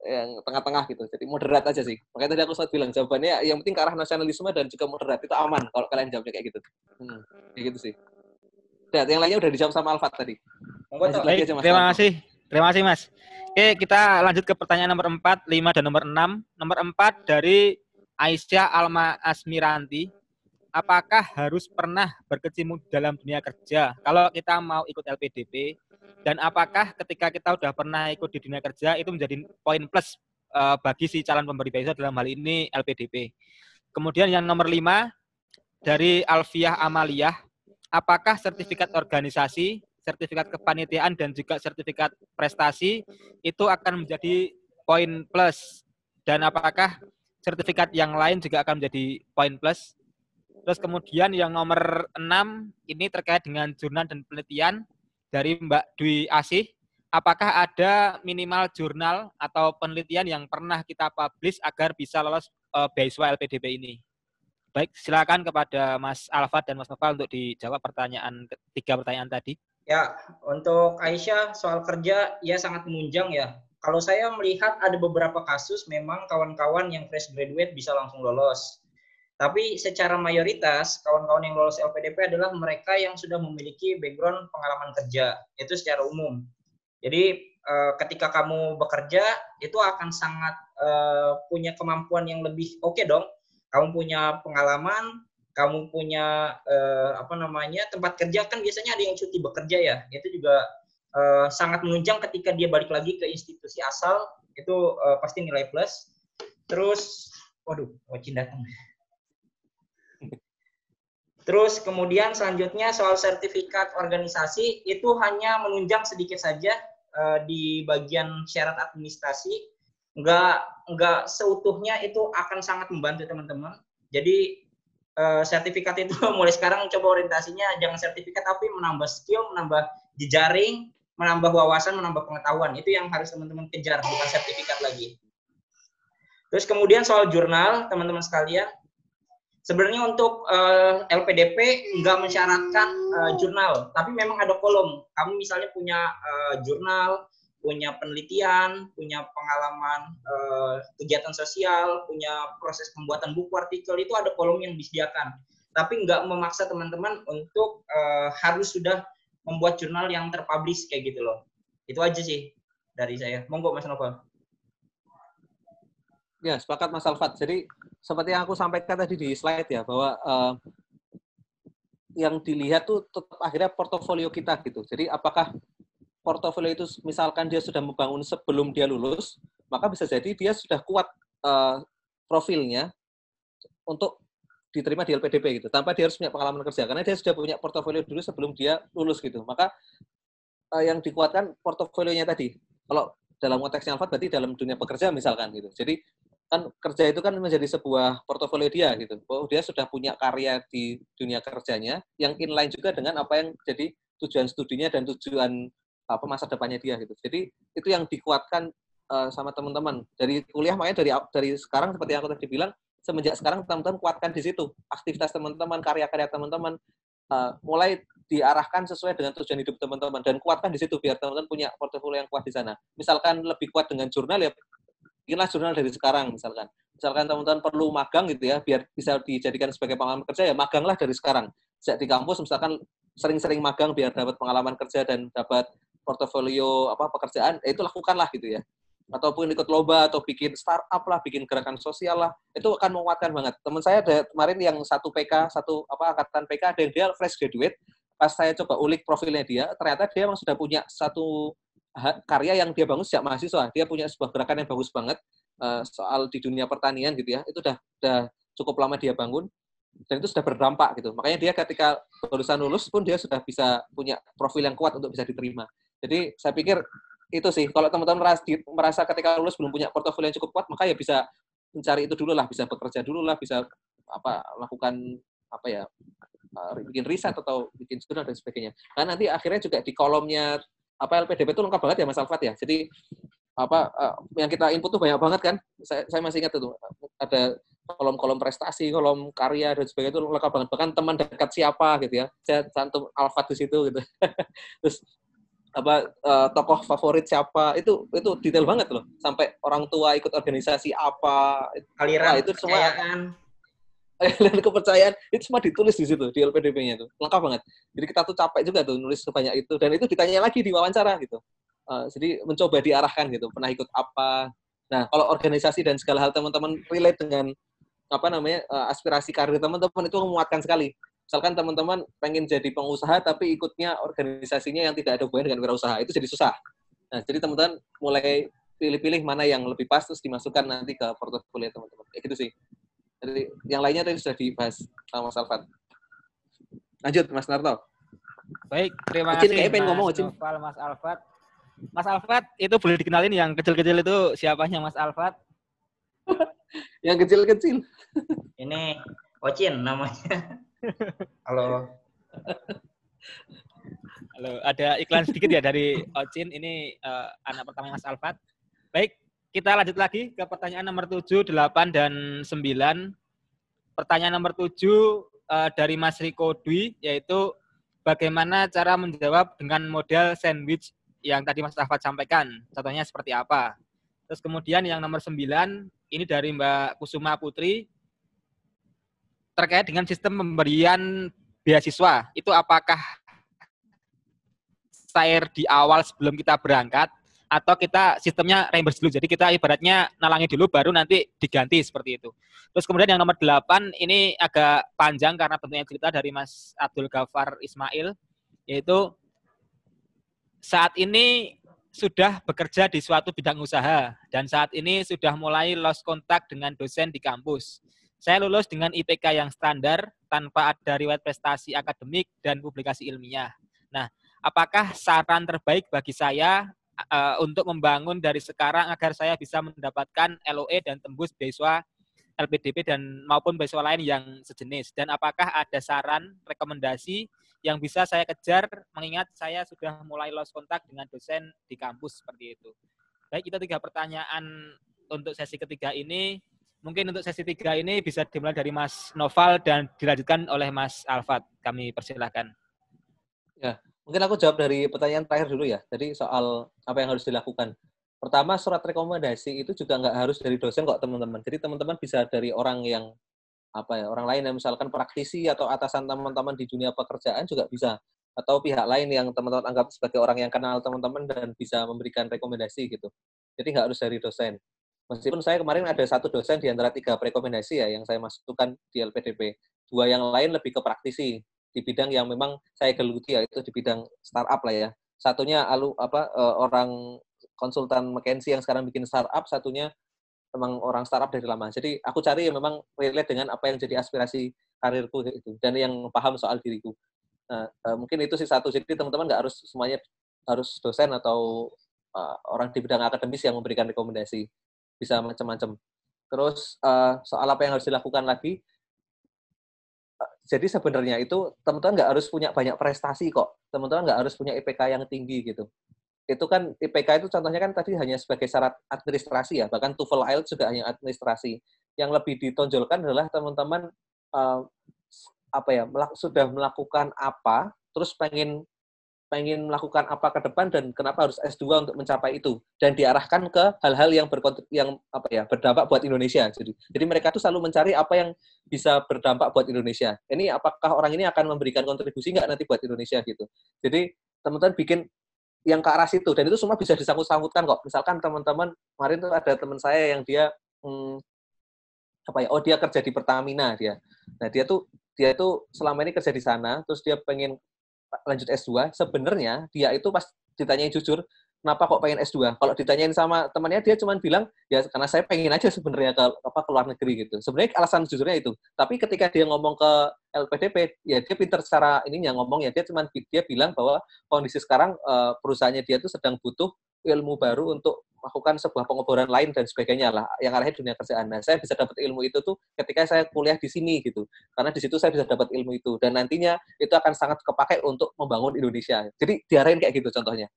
yang tengah-tengah gitu. Jadi moderat aja sih. Makanya tadi aku sempat bilang jawabannya yang penting ke arah nasionalisme dan juga moderat itu aman kalau kalian jawabnya kayak gitu. Hmm, kayak gitu sih. Dan yang lainnya udah dijawab sama Alfat tadi.
Baik, aja, mas. Terima kasih. Terima kasih Mas. Oke, kita lanjut ke pertanyaan nomor 4, 5 dan nomor 6. Nomor 4 dari Aisyah Alma Asmiranti. Apakah harus pernah berkecimpung dalam dunia kerja kalau kita mau ikut LPDP dan apakah ketika kita sudah pernah ikut di dunia kerja itu menjadi poin plus uh, bagi si calon pemberi beasiswa dalam hal ini LPDP. Kemudian yang nomor lima dari Alfiah Amaliyah, apakah sertifikat organisasi, sertifikat kepanitiaan dan juga sertifikat prestasi itu akan menjadi poin plus dan apakah sertifikat yang lain juga akan menjadi poin plus? Terus kemudian yang nomor enam ini terkait dengan jurnal dan penelitian dari Mbak Dwi Asih, apakah ada minimal jurnal atau penelitian yang pernah kita publish agar bisa lolos uh, beasiswa LPDP ini? Baik, silakan kepada Mas Alfat dan Mas Noval untuk dijawab pertanyaan tiga pertanyaan tadi.
Ya, untuk Aisyah soal kerja ya sangat menunjang ya. Kalau saya melihat ada beberapa kasus memang kawan-kawan yang fresh graduate bisa langsung lolos. Tapi secara mayoritas kawan-kawan yang lolos LPDP adalah mereka yang sudah memiliki background pengalaman kerja, itu secara umum. Jadi eh, ketika kamu bekerja itu akan sangat eh, punya kemampuan yang lebih oke okay dong. Kamu punya pengalaman, kamu punya eh, apa namanya tempat kerja kan biasanya ada yang cuti bekerja ya. Itu juga sangat menunjang ketika dia balik lagi ke institusi asal itu pasti nilai plus. Terus, waduh, Wacin datang. Terus kemudian selanjutnya soal sertifikat organisasi itu hanya menunjang sedikit saja uh, di bagian syarat administrasi, enggak enggak seutuhnya itu akan sangat membantu teman-teman. Jadi uh, sertifikat itu mulai sekarang coba orientasinya jangan sertifikat tapi menambah skill, menambah jejaring, menambah wawasan, menambah pengetahuan. Itu yang harus teman-teman kejar bukan sertifikat lagi. Terus kemudian soal jurnal, teman-teman sekalian, Sebenarnya untuk uh, eh, LPDP nggak mensyaratkan uh, jurnal, tapi memang ada kolom. Kamu misalnya punya uh, jurnal, punya penelitian, punya pengalaman uh, kegiatan sosial, punya proses pembuatan buku artikel itu ada kolom yang disediakan. Tapi nggak memaksa teman-teman untuk uh, harus sudah membuat jurnal yang terpublish kayak gitu loh. Itu aja sih dari saya. Monggo Mas Novel.
Ya, sepakat Mas Alfat. Jadi seperti yang aku sampaikan tadi di slide ya bahwa uh, yang dilihat tuh tetap akhirnya portofolio kita gitu. Jadi apakah portofolio itu misalkan dia sudah membangun sebelum dia lulus, maka bisa jadi dia sudah kuat uh, profilnya untuk diterima di LPDP gitu. Tanpa dia harus punya pengalaman kerja. Karena dia sudah punya portofolio dulu sebelum dia lulus gitu. Maka uh, yang dikuatkan portofolionya tadi. Kalau dalam konteksnya Alfat berarti dalam dunia pekerja misalkan gitu. Jadi kan kerja itu kan menjadi sebuah portofolio dia gitu. Oh dia sudah punya karya di dunia kerjanya yang inline juga dengan apa yang jadi tujuan studinya dan tujuan apa masa depannya dia gitu. Jadi itu yang dikuatkan uh, sama teman-teman. Dari kuliah makanya dari dari sekarang seperti yang aku tadi bilang semenjak sekarang teman-teman kuatkan di situ. Aktivitas teman-teman karya-karya teman-teman uh, mulai diarahkan sesuai dengan tujuan hidup teman-teman dan kuatkan di situ biar teman-teman punya portofolio yang kuat di sana. Misalkan lebih kuat dengan jurnal ya bikinlah jurnal dari sekarang misalkan misalkan teman-teman perlu magang gitu ya biar bisa dijadikan sebagai pengalaman kerja ya maganglah dari sekarang sejak di kampus misalkan sering-sering magang biar dapat pengalaman kerja dan dapat portofolio apa pekerjaan ya itu lakukanlah gitu ya ataupun ikut lomba atau bikin startup lah, bikin gerakan sosial lah, itu akan menguatkan banget. Teman saya ada kemarin yang satu PK, satu apa angkatan PK, dan dia fresh graduate. Pas saya coba ulik profilnya dia, ternyata dia memang sudah punya satu karya yang dia bangun sejak mahasiswa. Dia punya sebuah gerakan yang bagus banget uh, soal di dunia pertanian gitu ya. Itu udah udah cukup lama dia bangun dan itu sudah berdampak gitu. Makanya dia ketika barusan lulus pun dia sudah bisa punya profil yang kuat untuk bisa diterima. Jadi saya pikir itu sih kalau teman-teman merasa, merasa ketika lulus belum punya portofolio yang cukup kuat maka ya bisa mencari itu dulu lah bisa bekerja dulu lah bisa apa lakukan apa ya uh, bikin riset atau bikin jurnal dan sebagainya karena nanti akhirnya juga di kolomnya apa LPDP itu lengkap banget ya Mas Alfat ya jadi apa uh, yang kita input tuh banyak banget kan saya, saya masih ingat itu ada kolom-kolom prestasi, kolom karya dan sebagainya itu lengkap banget. Bahkan teman dekat siapa gitu ya, saya cantum Alfat di situ gitu. Terus apa uh, tokoh favorit siapa itu itu detail banget loh sampai orang tua ikut organisasi apa
aliran
itu semua aliran kepercayaan itu semua ditulis di situ di LPDP-nya itu. Lengkap banget. Jadi kita tuh capek juga tuh nulis sebanyak itu. Dan itu ditanya lagi di wawancara gitu. Uh, jadi mencoba diarahkan gitu pernah ikut apa. Nah kalau organisasi dan segala hal teman-teman relate dengan apa namanya uh, aspirasi karir teman-teman itu menguatkan sekali. Misalkan teman-teman pengen jadi pengusaha tapi ikutnya organisasinya yang tidak ada hubungan dengan wirausaha itu jadi susah. Nah jadi teman-teman mulai pilih-pilih mana yang lebih pas terus dimasukkan nanti ke portofolio teman-teman. Kayak gitu sih jadi yang lainnya tadi sudah dibahas sama Mas Alfat lanjut Mas Narto
baik terima Ocin, kasih Mas ngomong, Noval, Mas Alfat Mas Alfat itu boleh dikenalin yang kecil-kecil itu siapanya Mas Alfat
yang kecil-kecil
ini Ocin namanya Halo.
Halo, ada iklan sedikit ya dari Ocin. Ini uh, anak pertama Mas Alfat. Baik, kita lanjut lagi ke pertanyaan nomor 7, 8, dan 9. Pertanyaan nomor 7 uh, eh, dari Mas Riko Dwi, yaitu bagaimana cara menjawab dengan model sandwich yang tadi Mas Alfat sampaikan. Contohnya seperti apa. Terus kemudian yang nomor 9, ini dari Mbak Kusuma Putri, terkait dengan sistem pemberian beasiswa itu apakah cair di awal sebelum kita berangkat atau kita sistemnya reimburse dulu. Jadi kita ibaratnya nalangi dulu baru nanti diganti seperti itu. Terus kemudian yang nomor 8 ini agak panjang karena bentuknya cerita dari Mas Abdul Ghafar Ismail yaitu saat ini sudah bekerja di suatu bidang usaha dan saat ini sudah mulai lost kontak dengan dosen di kampus. Saya lulus dengan IPK yang standar tanpa ada riwayat prestasi akademik dan publikasi ilmiah. Nah, apakah saran terbaik bagi saya uh, untuk membangun dari sekarang agar saya bisa mendapatkan LOE dan tembus beasiswa LPDP dan maupun beasiswa lain yang sejenis? Dan apakah ada saran, rekomendasi yang bisa saya kejar mengingat saya sudah mulai lost kontak dengan dosen di kampus seperti itu? Baik, itu tiga pertanyaan untuk sesi ketiga ini. Mungkin untuk sesi tiga ini bisa dimulai dari Mas Noval dan dilanjutkan oleh Mas Alfat. Kami persilahkan.
Ya, mungkin aku jawab dari pertanyaan terakhir dulu ya. Jadi soal apa yang harus dilakukan. Pertama, surat rekomendasi itu juga nggak harus dari dosen kok teman-teman. Jadi teman-teman bisa dari orang yang apa ya, orang lain yang misalkan praktisi atau atasan teman-teman di dunia pekerjaan juga bisa atau pihak lain yang teman-teman anggap sebagai orang yang kenal teman-teman dan bisa memberikan rekomendasi gitu. Jadi nggak harus dari dosen. Meskipun saya kemarin ada satu dosen di antara tiga rekomendasi ya yang saya masukkan di LPDP. Dua yang lain lebih ke praktisi di bidang yang memang saya geluti yaitu di bidang startup lah ya. Satunya alu apa uh, orang konsultan McKinsey yang sekarang bikin startup, satunya memang orang startup dari lama. Jadi aku cari yang memang relate dengan apa yang jadi aspirasi karirku itu dan yang paham soal diriku. Nah, uh, mungkin itu sih satu. Jadi teman-teman nggak harus semuanya harus dosen atau uh, orang di bidang akademis yang memberikan rekomendasi. Bisa macam-macam. Terus uh, soal apa yang harus dilakukan lagi, jadi sebenarnya itu teman-teman nggak harus punya banyak prestasi kok. Teman-teman nggak harus punya IPK yang tinggi gitu. Itu kan IPK itu contohnya kan tadi hanya sebagai syarat administrasi ya, bahkan TOEFL IELTS juga hanya administrasi. Yang lebih ditonjolkan adalah teman-teman uh, apa ya melak sudah melakukan apa, terus pengen pengen melakukan apa ke depan dan kenapa harus S2 untuk mencapai itu dan diarahkan ke hal-hal yang yang apa ya berdampak buat Indonesia. Jadi jadi mereka tuh selalu mencari apa yang bisa berdampak buat Indonesia. Ini apakah orang ini akan memberikan kontribusi nggak nanti buat Indonesia gitu. Jadi teman-teman bikin yang ke arah situ dan itu semua bisa disangkut-sangkutkan kok. Misalkan teman-teman kemarin tuh ada teman saya yang dia hmm, apa ya? Oh dia kerja di Pertamina dia. Nah dia tuh dia tuh selama ini kerja di sana terus dia pengen lanjut S2, sebenarnya dia itu pas ditanyain jujur, kenapa kok pengen S2? Kalau ditanyain sama temannya, dia cuma bilang, ya karena saya pengen aja sebenarnya ke, apa, ke luar negeri gitu. Sebenarnya alasan jujurnya itu. Tapi ketika dia ngomong ke LPDP, ya dia pinter secara ininya ngomong, ya dia cuma dia bilang bahwa kondisi sekarang uh, perusahaannya dia itu sedang butuh ilmu baru untuk melakukan sebuah pengoboran lain dan sebagainya lah yang arahnya dunia kerjaan. Nah, saya bisa dapat ilmu itu tuh ketika saya kuliah di sini gitu. Karena di situ saya bisa dapat ilmu itu dan nantinya itu akan sangat kepakai untuk membangun Indonesia. Jadi diarahin kayak gitu contohnya.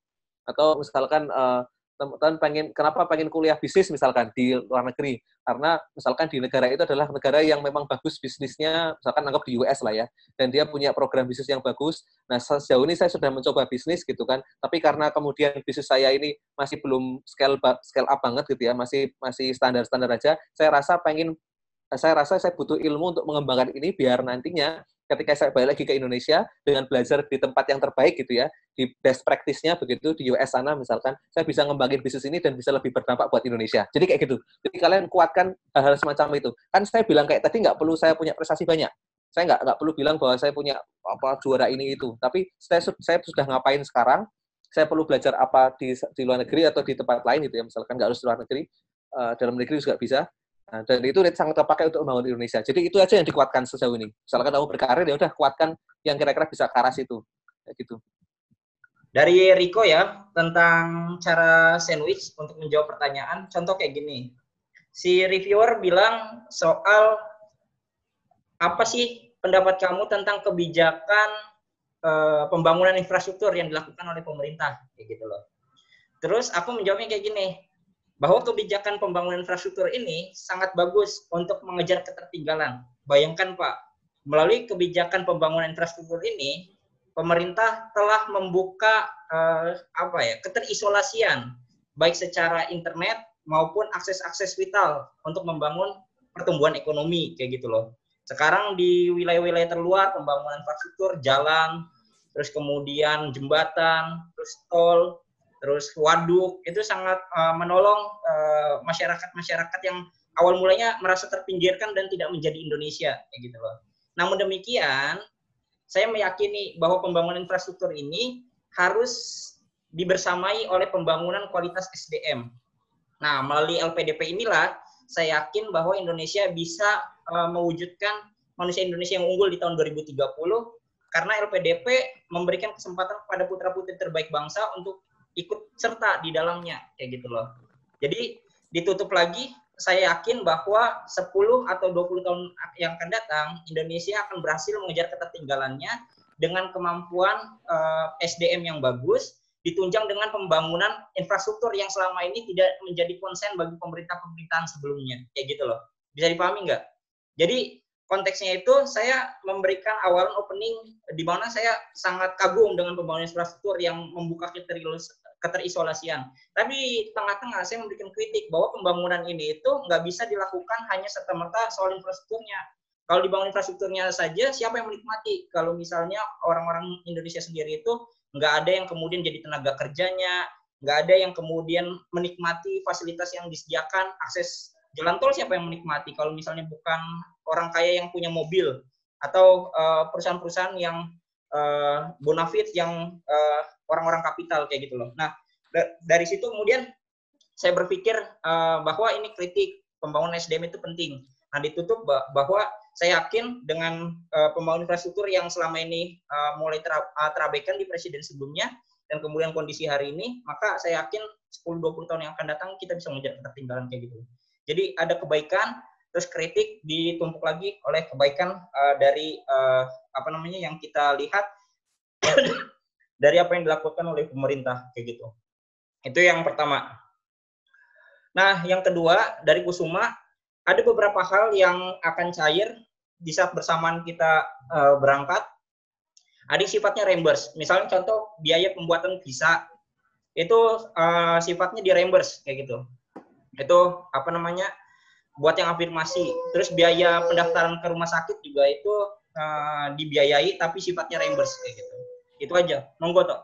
Atau misalkan uh, teman-teman pengen kenapa pengen kuliah bisnis misalkan di luar negeri? Karena misalkan di negara itu adalah negara yang memang bagus bisnisnya misalkan anggap di US lah ya dan dia punya program bisnis yang bagus. Nah sejauh ini saya sudah mencoba bisnis gitu kan tapi karena kemudian bisnis saya ini masih belum scale scale up banget gitu ya masih masih standar standar aja saya rasa pengen saya rasa saya butuh ilmu untuk mengembangkan ini biar nantinya ketika saya balik lagi ke Indonesia dengan belajar di tempat yang terbaik gitu ya, di best practice-nya begitu di US sana misalkan, saya bisa ngembangin bisnis ini dan bisa lebih berdampak buat Indonesia. Jadi kayak gitu. Jadi kalian kuatkan hal-hal semacam itu. Kan saya bilang kayak tadi nggak perlu saya punya prestasi banyak. Saya nggak nggak perlu bilang bahwa saya punya apa juara ini itu. Tapi saya saya sudah ngapain sekarang? Saya perlu belajar apa di di luar negeri atau di tempat lain gitu ya. Misalkan nggak harus di luar negeri, uh, dalam negeri juga bisa Nah, dan itu sangat terpakai untuk membangun Indonesia. Jadi itu aja yang dikuatkan sejauh ini. Misalkan kamu berkarir ya udah kuatkan yang kira-kira bisa ke arah situ. Kayak gitu.
Dari Riko ya tentang cara sandwich untuk menjawab pertanyaan. Contoh kayak gini. Si reviewer bilang soal apa sih pendapat kamu tentang kebijakan uh, pembangunan infrastruktur yang dilakukan oleh pemerintah kayak gitu loh. Terus aku menjawabnya kayak gini bahwa kebijakan pembangunan infrastruktur ini sangat bagus untuk mengejar ketertinggalan. Bayangkan Pak, melalui kebijakan pembangunan infrastruktur ini, pemerintah telah membuka uh, apa ya keterisolasian baik secara internet maupun akses-akses vital untuk membangun pertumbuhan ekonomi kayak gitu loh. Sekarang di wilayah-wilayah terluar pembangunan infrastruktur jalan, terus kemudian jembatan, terus tol, terus waduk itu sangat uh, menolong eh, masyarakat-masyarakat uh, yang awal mulanya merasa terpinggirkan dan tidak menjadi Indonesia kayak gitu loh. Namun demikian, saya meyakini bahwa pembangunan infrastruktur ini harus dibersamai oleh pembangunan kualitas SDM. Nah, melalui LPDP inilah saya yakin bahwa Indonesia bisa uh, mewujudkan manusia Indonesia yang unggul di tahun 2030 karena LPDP memberikan kesempatan kepada putra-putri terbaik bangsa untuk ikut serta di dalamnya kayak gitu loh. Jadi ditutup lagi saya yakin bahwa 10 atau 20 tahun yang akan datang Indonesia akan berhasil mengejar ketertinggalannya dengan kemampuan uh, eh, SDM yang bagus ditunjang dengan pembangunan infrastruktur yang selama ini tidak menjadi konsen bagi pemerintah-pemerintahan sebelumnya kayak gitu loh. Bisa dipahami nggak? Jadi konteksnya itu saya memberikan awalan opening di mana saya sangat kagum dengan pembangunan infrastruktur yang membuka keterisolasian. Tapi tengah-tengah saya memberikan kritik bahwa pembangunan ini itu nggak bisa dilakukan hanya serta-merta soal infrastrukturnya. Kalau dibangun infrastrukturnya saja, siapa yang menikmati? Kalau misalnya orang-orang Indonesia sendiri itu nggak ada yang kemudian jadi tenaga kerjanya, nggak ada yang kemudian menikmati fasilitas yang disediakan, akses jalan tol siapa yang menikmati? Kalau misalnya bukan orang kaya yang punya mobil atau eh, perusahaan-perusahaan yang uh, bonafit yang uh, orang-orang kapital kayak gitu loh. Nah, dari situ kemudian saya berpikir uh, bahwa ini kritik pembangunan SDM itu penting. Nah, ditutup bahwa saya yakin dengan uh, pembangunan infrastruktur yang selama ini uh, mulai ter, terabaikan di presiden sebelumnya dan kemudian kondisi hari ini, maka saya yakin 10-20 tahun yang akan datang kita bisa mengejar ketertinggalan kayak gitu. Jadi ada kebaikan, terus kritik ditumpuk lagi oleh kebaikan uh, dari uh, apa namanya yang kita lihat dari apa yang dilakukan oleh pemerintah kayak gitu. Itu yang pertama. Nah, yang kedua dari Kusuma ada beberapa hal yang akan cair di saat bersamaan kita uh, berangkat. Ada sifatnya reimburse. Misalnya contoh biaya pembuatan visa itu uh, sifatnya di reimburse kayak gitu. Itu apa namanya? Buat yang afirmasi. Terus biaya pendaftaran ke rumah sakit juga itu uh, dibiayai tapi sifatnya reimburse kayak gitu. Itu aja. Monggo toh.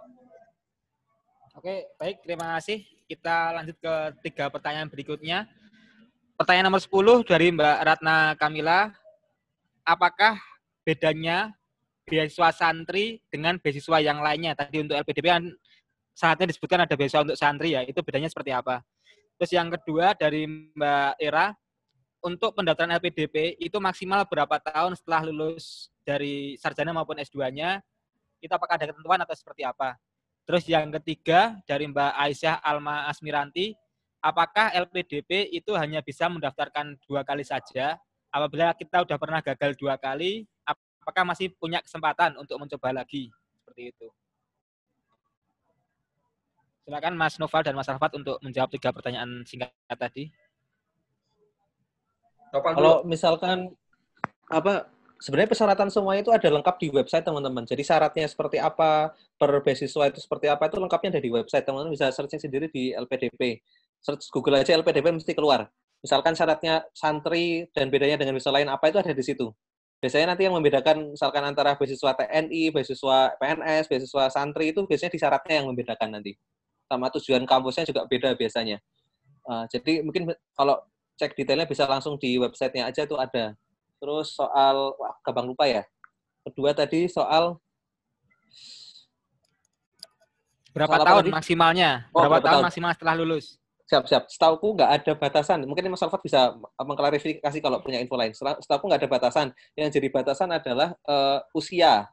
Oke, baik. Terima kasih. Kita lanjut ke tiga pertanyaan berikutnya. Pertanyaan nomor 10 dari Mbak Ratna Kamila. Apakah bedanya beasiswa santri dengan beasiswa yang lainnya? Tadi untuk LPDP kan saatnya disebutkan ada beasiswa untuk santri ya. Itu bedanya seperti apa? Terus yang kedua dari Mbak Era, untuk pendaftaran LPDP itu maksimal berapa tahun setelah lulus dari sarjana maupun S2-nya? Itu apakah ada ketentuan atau seperti apa? Terus yang ketiga dari Mbak Aisyah Alma Asmiranti, apakah LPDP itu hanya bisa mendaftarkan dua kali saja? Apabila kita sudah pernah gagal dua kali, apakah masih punya kesempatan untuk mencoba lagi? Seperti itu. Silakan Mas Noval dan Mas Alfat untuk menjawab tiga pertanyaan singkat tadi.
Kalau misalkan apa sebenarnya persyaratan semuanya itu ada lengkap di website teman-teman. Jadi syaratnya seperti apa, per beasiswa itu seperti apa itu lengkapnya ada di website. Teman-teman bisa searching sendiri di LPDP. Search Google aja LPDP mesti keluar. Misalkan syaratnya santri dan bedanya dengan beasiswa lain apa itu ada di situ. Biasanya nanti yang membedakan misalkan antara beasiswa TNI, beasiswa PNS, beasiswa santri itu biasanya di syaratnya yang membedakan nanti. Sama tujuan kampusnya juga beda biasanya. Uh, jadi mungkin kalau cek detailnya bisa langsung di websitenya aja tuh ada. Terus soal, wah gampang lupa ya. Kedua tadi soal
berapa soal tahun tadi? maksimalnya? Oh, berapa, berapa tahun, tahun maksimal setelah lulus?
Siap, siap. Setauku nggak ada batasan. Mungkin Mas Alfat bisa mengklarifikasi kalau punya info lain. Setauku nggak ada batasan. Yang jadi batasan adalah uh, usia,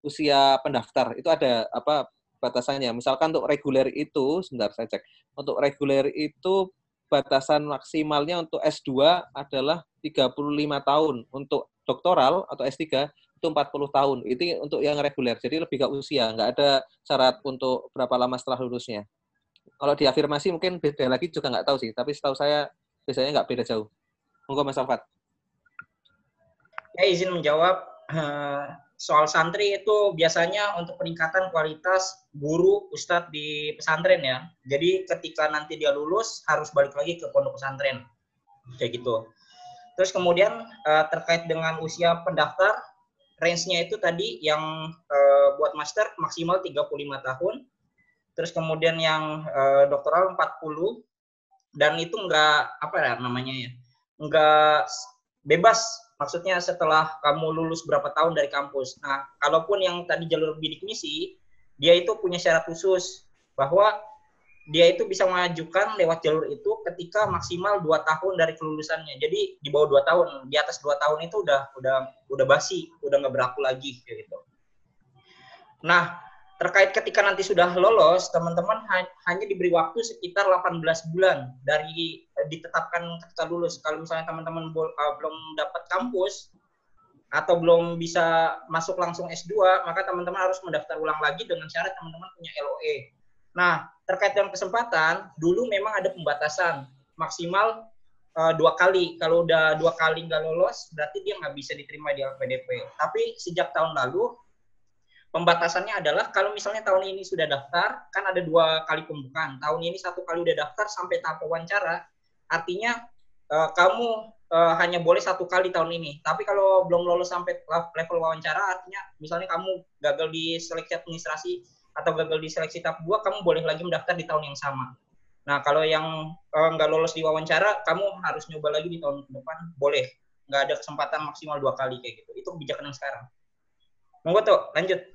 usia pendaftar. Itu ada apa batasannya. Misalkan untuk reguler itu, sebentar saya cek. Untuk reguler itu batasan maksimalnya untuk S2 adalah 35 tahun. Untuk doktoral atau S3 itu 40 tahun. Itu untuk yang reguler. Jadi lebih ke usia, nggak ada syarat untuk berapa lama setelah lulusnya. Kalau diafirmasi mungkin beda lagi juga nggak tahu sih, tapi setahu saya biasanya nggak beda jauh. Monggo Mas Alfat.
Ya izin menjawab eh, soal santri itu biasanya untuk peningkatan kualitas guru ustadz di pesantren ya. Jadi ketika nanti dia lulus harus balik lagi ke pondok pesantren. Kayak gitu. Terus kemudian uh, terkait dengan usia pendaftar, range-nya itu tadi yang uh, buat master maksimal 35 tahun. Terus kemudian yang uh, doktoral 40 dan itu enggak apa ya namanya ya? Enggak bebas maksudnya setelah kamu lulus berapa tahun dari kampus. Nah, kalaupun yang tadi jalur bidik misi, dia itu punya syarat khusus bahwa dia itu bisa mengajukan lewat jalur itu ketika maksimal dua tahun dari kelulusannya. Jadi di bawah dua tahun, di atas dua tahun itu udah udah udah basi, udah nggak berlaku lagi gitu. Nah, terkait ketika nanti sudah lolos, teman-teman hanya diberi waktu sekitar 18 bulan dari uh, ditetapkan ketika lulus. Kalau misalnya teman-teman uh, belum dapat kampus atau belum bisa masuk langsung S2, maka teman-teman harus mendaftar ulang lagi dengan syarat teman-teman punya LOE. Nah, terkait dengan kesempatan, dulu memang ada pembatasan maksimal uh, dua kali. Kalau udah dua kali nggak lolos, berarti dia nggak bisa diterima di LPDP. Tapi sejak tahun lalu pembatasannya adalah kalau misalnya tahun ini sudah daftar, kan ada dua kali pembukaan. Tahun ini satu kali udah daftar sampai tahap wawancara, artinya uh, kamu uh, hanya boleh satu kali tahun ini. Tapi kalau belum lolos sampai level wawancara, artinya misalnya kamu gagal di seleksi administrasi atau gagal di seleksi tahap dua, kamu boleh lagi mendaftar di tahun yang sama. Nah, kalau yang uh, nggak lolos di wawancara, kamu harus nyoba lagi di tahun depan, boleh. Nggak ada kesempatan maksimal dua kali kayak gitu. Itu kebijakan yang sekarang. Monggo tuh, lanjut.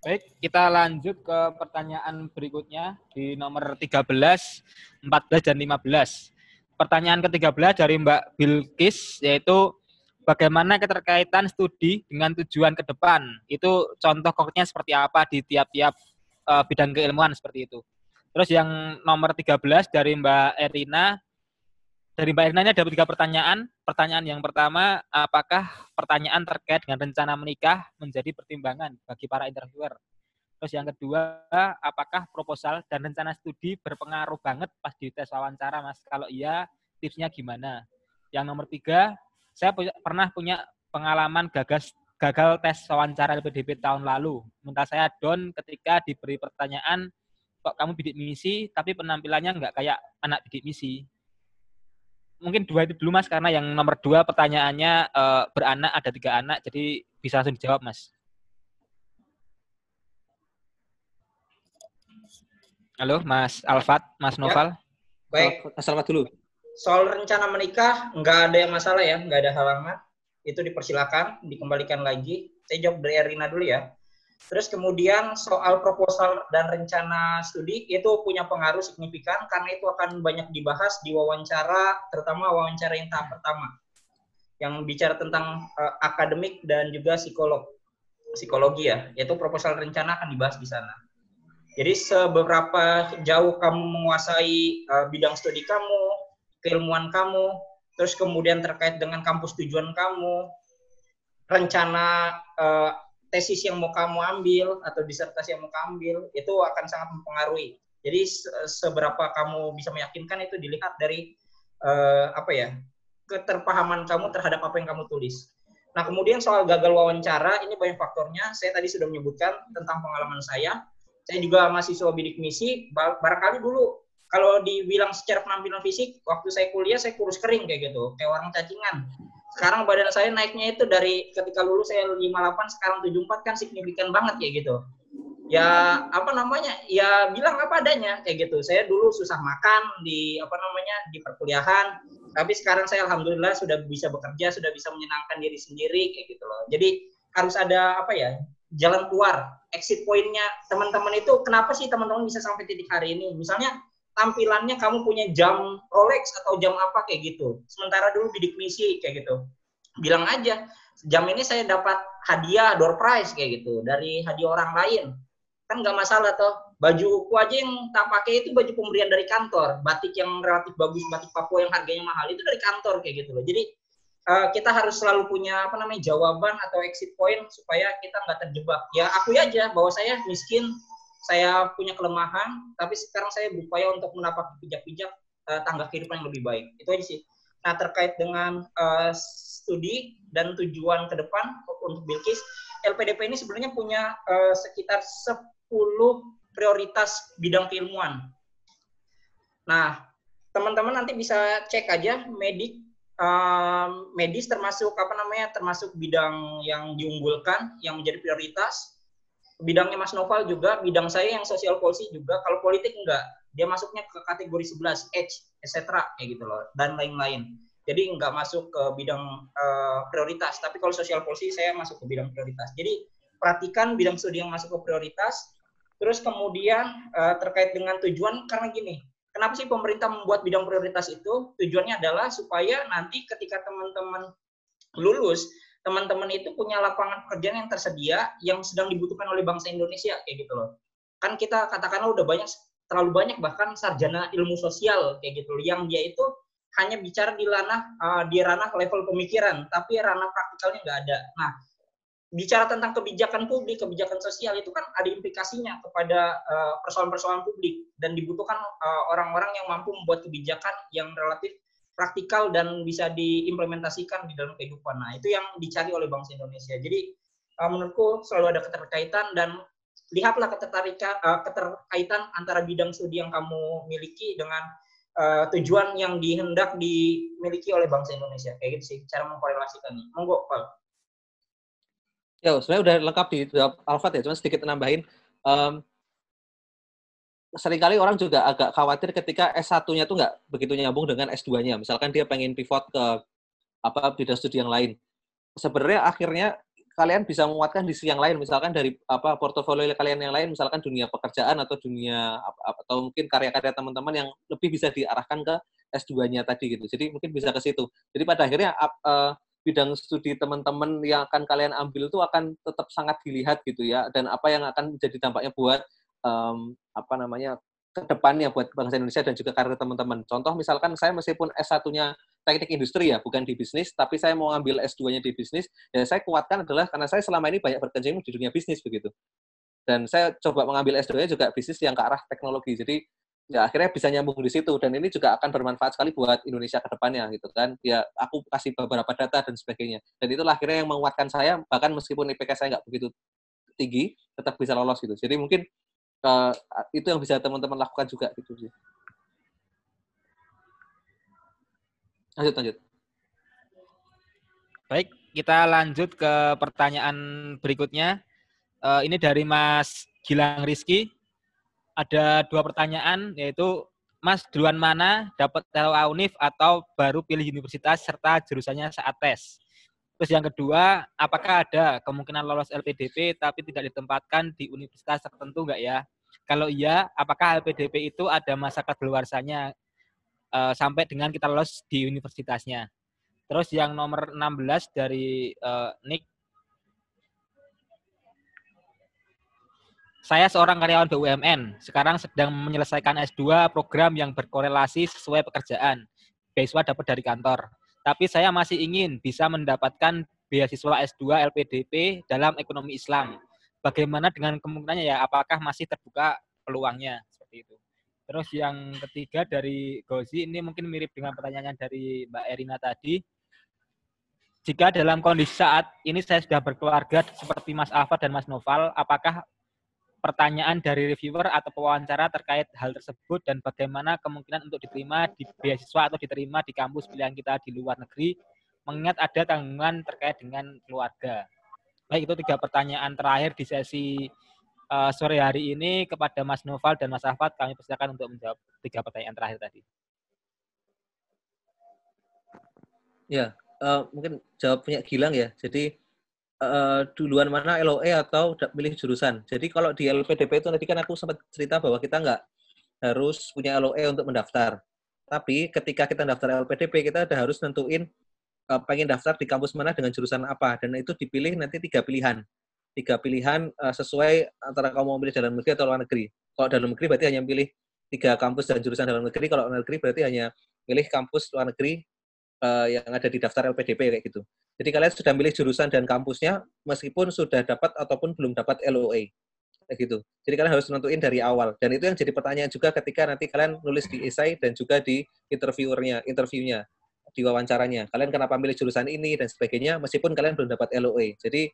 Baik, kita lanjut ke pertanyaan berikutnya di nomor 13, 14, dan 15. pertanyaan ke-13 dari Mbak Bilkis yaitu bagaimana keterkaitan studi dengan tujuan ke depan? Itu contoh konkretnya seperti apa di tiap-tiap uh, bidang keilmuan seperti itu. Terus yang nomor 13 dari Mbak Erina dari Mbak Erina ini ada tiga pertanyaan. Pertanyaan yang pertama, apakah pertanyaan terkait dengan rencana menikah menjadi pertimbangan bagi para interviewer? Terus yang kedua, apakah proposal dan rencana studi berpengaruh banget pas di tes wawancara, Mas? Kalau iya, tipsnya gimana? Yang nomor tiga, saya punya, pernah punya pengalaman gagas gagal tes wawancara LPDP tahun lalu. Minta saya don ketika diberi pertanyaan, kok kamu bidik misi, tapi penampilannya nggak kayak anak bidik misi. Mungkin dua itu dulu mas, karena yang nomor dua pertanyaannya e, beranak ada tiga anak, jadi bisa langsung dijawab mas. Halo, Mas Alfat, Mas ya. Noval.
Ya. Baik. Mas Alfat dulu. Soal rencana menikah, nggak ada yang masalah ya, nggak ada halangan. Itu dipersilakan, dikembalikan lagi. Saya jawab dari Erina dulu ya. Terus kemudian soal proposal dan rencana studi itu punya pengaruh signifikan karena itu akan banyak dibahas di wawancara, terutama wawancara yang tahap pertama. Yang bicara tentang uh, akademik dan juga psikolog psikologi ya, yaitu proposal rencana akan dibahas di sana. Jadi seberapa jauh kamu menguasai uh, bidang studi kamu, keilmuan kamu, terus kemudian terkait dengan kampus tujuan kamu, rencana uh, tesis yang mau kamu ambil atau disertasi yang mau kamu ambil itu akan sangat mempengaruhi. Jadi seberapa kamu bisa meyakinkan itu dilihat dari uh, apa ya keterpahaman kamu terhadap apa yang kamu tulis. Nah kemudian soal gagal wawancara ini banyak faktornya. Saya tadi sudah menyebutkan tentang pengalaman saya saya juga mahasiswa bidik misi barangkali dulu kalau dibilang secara penampilan fisik waktu saya kuliah saya kurus kering kayak gitu. Kayak orang cacingan. Sekarang badan saya naiknya itu dari ketika lulus saya 58 sekarang 74 kan signifikan banget kayak gitu. Ya apa namanya? Ya bilang apa adanya kayak gitu. Saya dulu susah makan di apa namanya di perkuliahan. Tapi sekarang saya alhamdulillah sudah bisa bekerja sudah bisa menyenangkan diri sendiri kayak gitu loh. Jadi harus ada apa ya jalan keluar, exit pointnya teman-teman itu kenapa sih teman-teman bisa sampai titik hari ini? Misalnya tampilannya kamu punya jam Rolex atau jam apa kayak gitu. Sementara dulu bidik misi kayak gitu. Bilang aja, jam ini saya dapat hadiah door prize kayak gitu dari hadiah orang lain. Kan nggak masalah toh. Bajuku aja yang tak pakai itu baju pemberian dari kantor. Batik yang relatif bagus, batik Papua yang harganya mahal itu dari kantor kayak gitu loh. Jadi uh, kita harus selalu punya apa namanya jawaban atau exit point supaya kita nggak terjebak. Ya aku aja bahwa saya miskin, saya punya kelemahan, tapi sekarang saya berupaya untuk menapak pijak-pijak uh, tangga kehidupan yang lebih baik. Itu aja sih. Nah terkait dengan uh, studi dan tujuan ke depan untuk Bilkis, LPDP ini sebenarnya punya uh, sekitar 10 prioritas bidang keilmuan. Nah, teman-teman nanti bisa cek aja medik medis termasuk apa namanya termasuk bidang yang diunggulkan yang menjadi prioritas bidangnya Mas Noval juga bidang saya yang sosial policy juga. Kalau politik enggak dia masuknya ke kategori 11 H etc kayak gitu loh dan lain-lain. Jadi enggak masuk ke bidang uh, prioritas. Tapi kalau sosial policy saya masuk ke bidang prioritas. Jadi perhatikan bidang studi yang masuk ke prioritas. Terus kemudian uh, terkait dengan tujuan karena gini Kenapa sih pemerintah membuat bidang prioritas itu? Tujuannya adalah supaya nanti ketika teman-teman lulus, teman-teman itu punya lapangan pekerjaan yang tersedia yang sedang dibutuhkan oleh bangsa Indonesia kayak gitu loh. Kan kita katakanlah udah banyak terlalu banyak bahkan sarjana ilmu sosial kayak gitu loh yang dia itu hanya bicara di ranah uh, di ranah level pemikiran, tapi ranah praktikalnya nggak ada. Nah, bicara tentang kebijakan publik, kebijakan sosial itu kan ada implikasinya kepada eh, persoalan-persoalan publik dan dibutuhkan eh, orang-orang yang mampu membuat kebijakan yang relatif praktikal dan bisa diimplementasikan di dalam kehidupan. Nah, itu yang dicari oleh bangsa Indonesia. Jadi uh, menurutku selalu ada keterkaitan dan lihatlah ketertarikan uh, keterkaitan antara bidang studi yang kamu miliki dengan uh, tujuan yang dihendak dimiliki oleh bangsa Indonesia. Kayak gitu sih cara mengkorelasikannya. Monggo, Pak.
Ya, sebenarnya udah lengkap di Alfat ya, cuma sedikit nambahin. Um, sering kali orang juga agak khawatir ketika S1-nya tuh nggak begitu nyambung dengan S2-nya. Misalkan dia pengen pivot ke apa bidang studi yang lain. Sebenarnya akhirnya kalian bisa menguatkan di sisi yang lain, misalkan dari apa portofolio kalian yang lain, misalkan dunia pekerjaan atau dunia atau mungkin karya-karya teman-teman yang lebih bisa diarahkan ke S2-nya tadi gitu. Jadi mungkin bisa ke situ. Jadi pada akhirnya uh, bidang studi teman-teman yang akan kalian ambil itu akan tetap sangat dilihat gitu ya dan apa yang akan menjadi dampaknya buat um, apa namanya ke depannya buat bangsa Indonesia dan juga karir teman-teman. Contoh misalkan saya meskipun S1-nya teknik industri ya, bukan di bisnis, tapi saya mau ambil S2-nya di bisnis, ya saya kuatkan adalah karena saya selama ini banyak berkecimpung di dunia bisnis begitu. Dan saya coba mengambil S2-nya juga bisnis yang ke arah teknologi. Jadi ya akhirnya bisa nyambung di situ dan ini juga akan bermanfaat sekali buat Indonesia ke depannya gitu kan ya aku kasih beberapa data dan sebagainya dan itulah akhirnya yang menguatkan saya bahkan meskipun IPK saya nggak begitu tinggi tetap bisa lolos gitu jadi mungkin uh, itu yang bisa teman-teman lakukan juga gitu sih. Lanjut lanjut.
Baik kita lanjut ke pertanyaan berikutnya. Uh, ini dari Mas Gilang Rizky. Ada dua pertanyaan yaitu Mas duluan mana dapat LOA UNIF atau baru pilih universitas serta jurusannya saat tes. Terus yang kedua, apakah ada kemungkinan lolos LPDP tapi tidak ditempatkan di universitas tertentu enggak ya? Kalau iya, apakah LPDP itu ada masa kedaluarsanya uh, sampai dengan kita lolos di universitasnya? Terus yang nomor 16 dari uh, Nick Saya seorang karyawan BUMN, sekarang sedang menyelesaikan S2 program yang berkorelasi sesuai pekerjaan. Beasiswa dapat dari kantor. Tapi saya masih ingin bisa mendapatkan beasiswa S2 LPDP dalam ekonomi Islam. Bagaimana dengan kemungkinannya ya? Apakah masih terbuka peluangnya seperti itu? Terus yang ketiga dari Gozi ini mungkin mirip dengan pertanyaan dari Mbak Erina tadi. Jika dalam kondisi saat ini saya sudah berkeluarga seperti Mas Alfa dan Mas Noval, apakah pertanyaan dari reviewer atau pewawancara terkait hal tersebut dan bagaimana kemungkinan untuk diterima di beasiswa atau diterima di kampus pilihan kita di luar negeri, mengingat ada tanggungan terkait dengan keluarga. Baik, itu tiga pertanyaan terakhir di sesi uh, sore hari ini kepada Mas Noval dan Mas Ahmad. Kami persilakan untuk menjawab tiga pertanyaan terakhir tadi.
Ya, uh, mungkin jawab punya Gilang ya. Jadi uh, duluan mana LOE atau pilih jurusan. Jadi kalau di LPDP itu tadi kan aku sempat cerita bahwa kita nggak harus punya LOE untuk mendaftar. Tapi ketika kita daftar LPDP, kita ada harus nentuin uh, pengen daftar di kampus mana dengan jurusan apa. Dan itu dipilih nanti tiga pilihan. Tiga pilihan uh, sesuai antara kamu mau pilih dalam negeri atau luar negeri. Kalau dalam negeri berarti hanya pilih tiga kampus dan jurusan dalam negeri. Kalau luar negeri berarti hanya pilih kampus luar negeri uh, yang ada di daftar LPDP kayak gitu. Jadi kalian sudah milih jurusan dan kampusnya meskipun sudah dapat ataupun belum dapat LOA. Gitu. Jadi kalian harus nentuin dari awal. Dan itu yang jadi pertanyaan juga ketika nanti kalian nulis di esai dan juga di interviewernya, interviewnya, di wawancaranya. Kalian kenapa milih jurusan ini dan sebagainya meskipun kalian belum dapat LOA. Jadi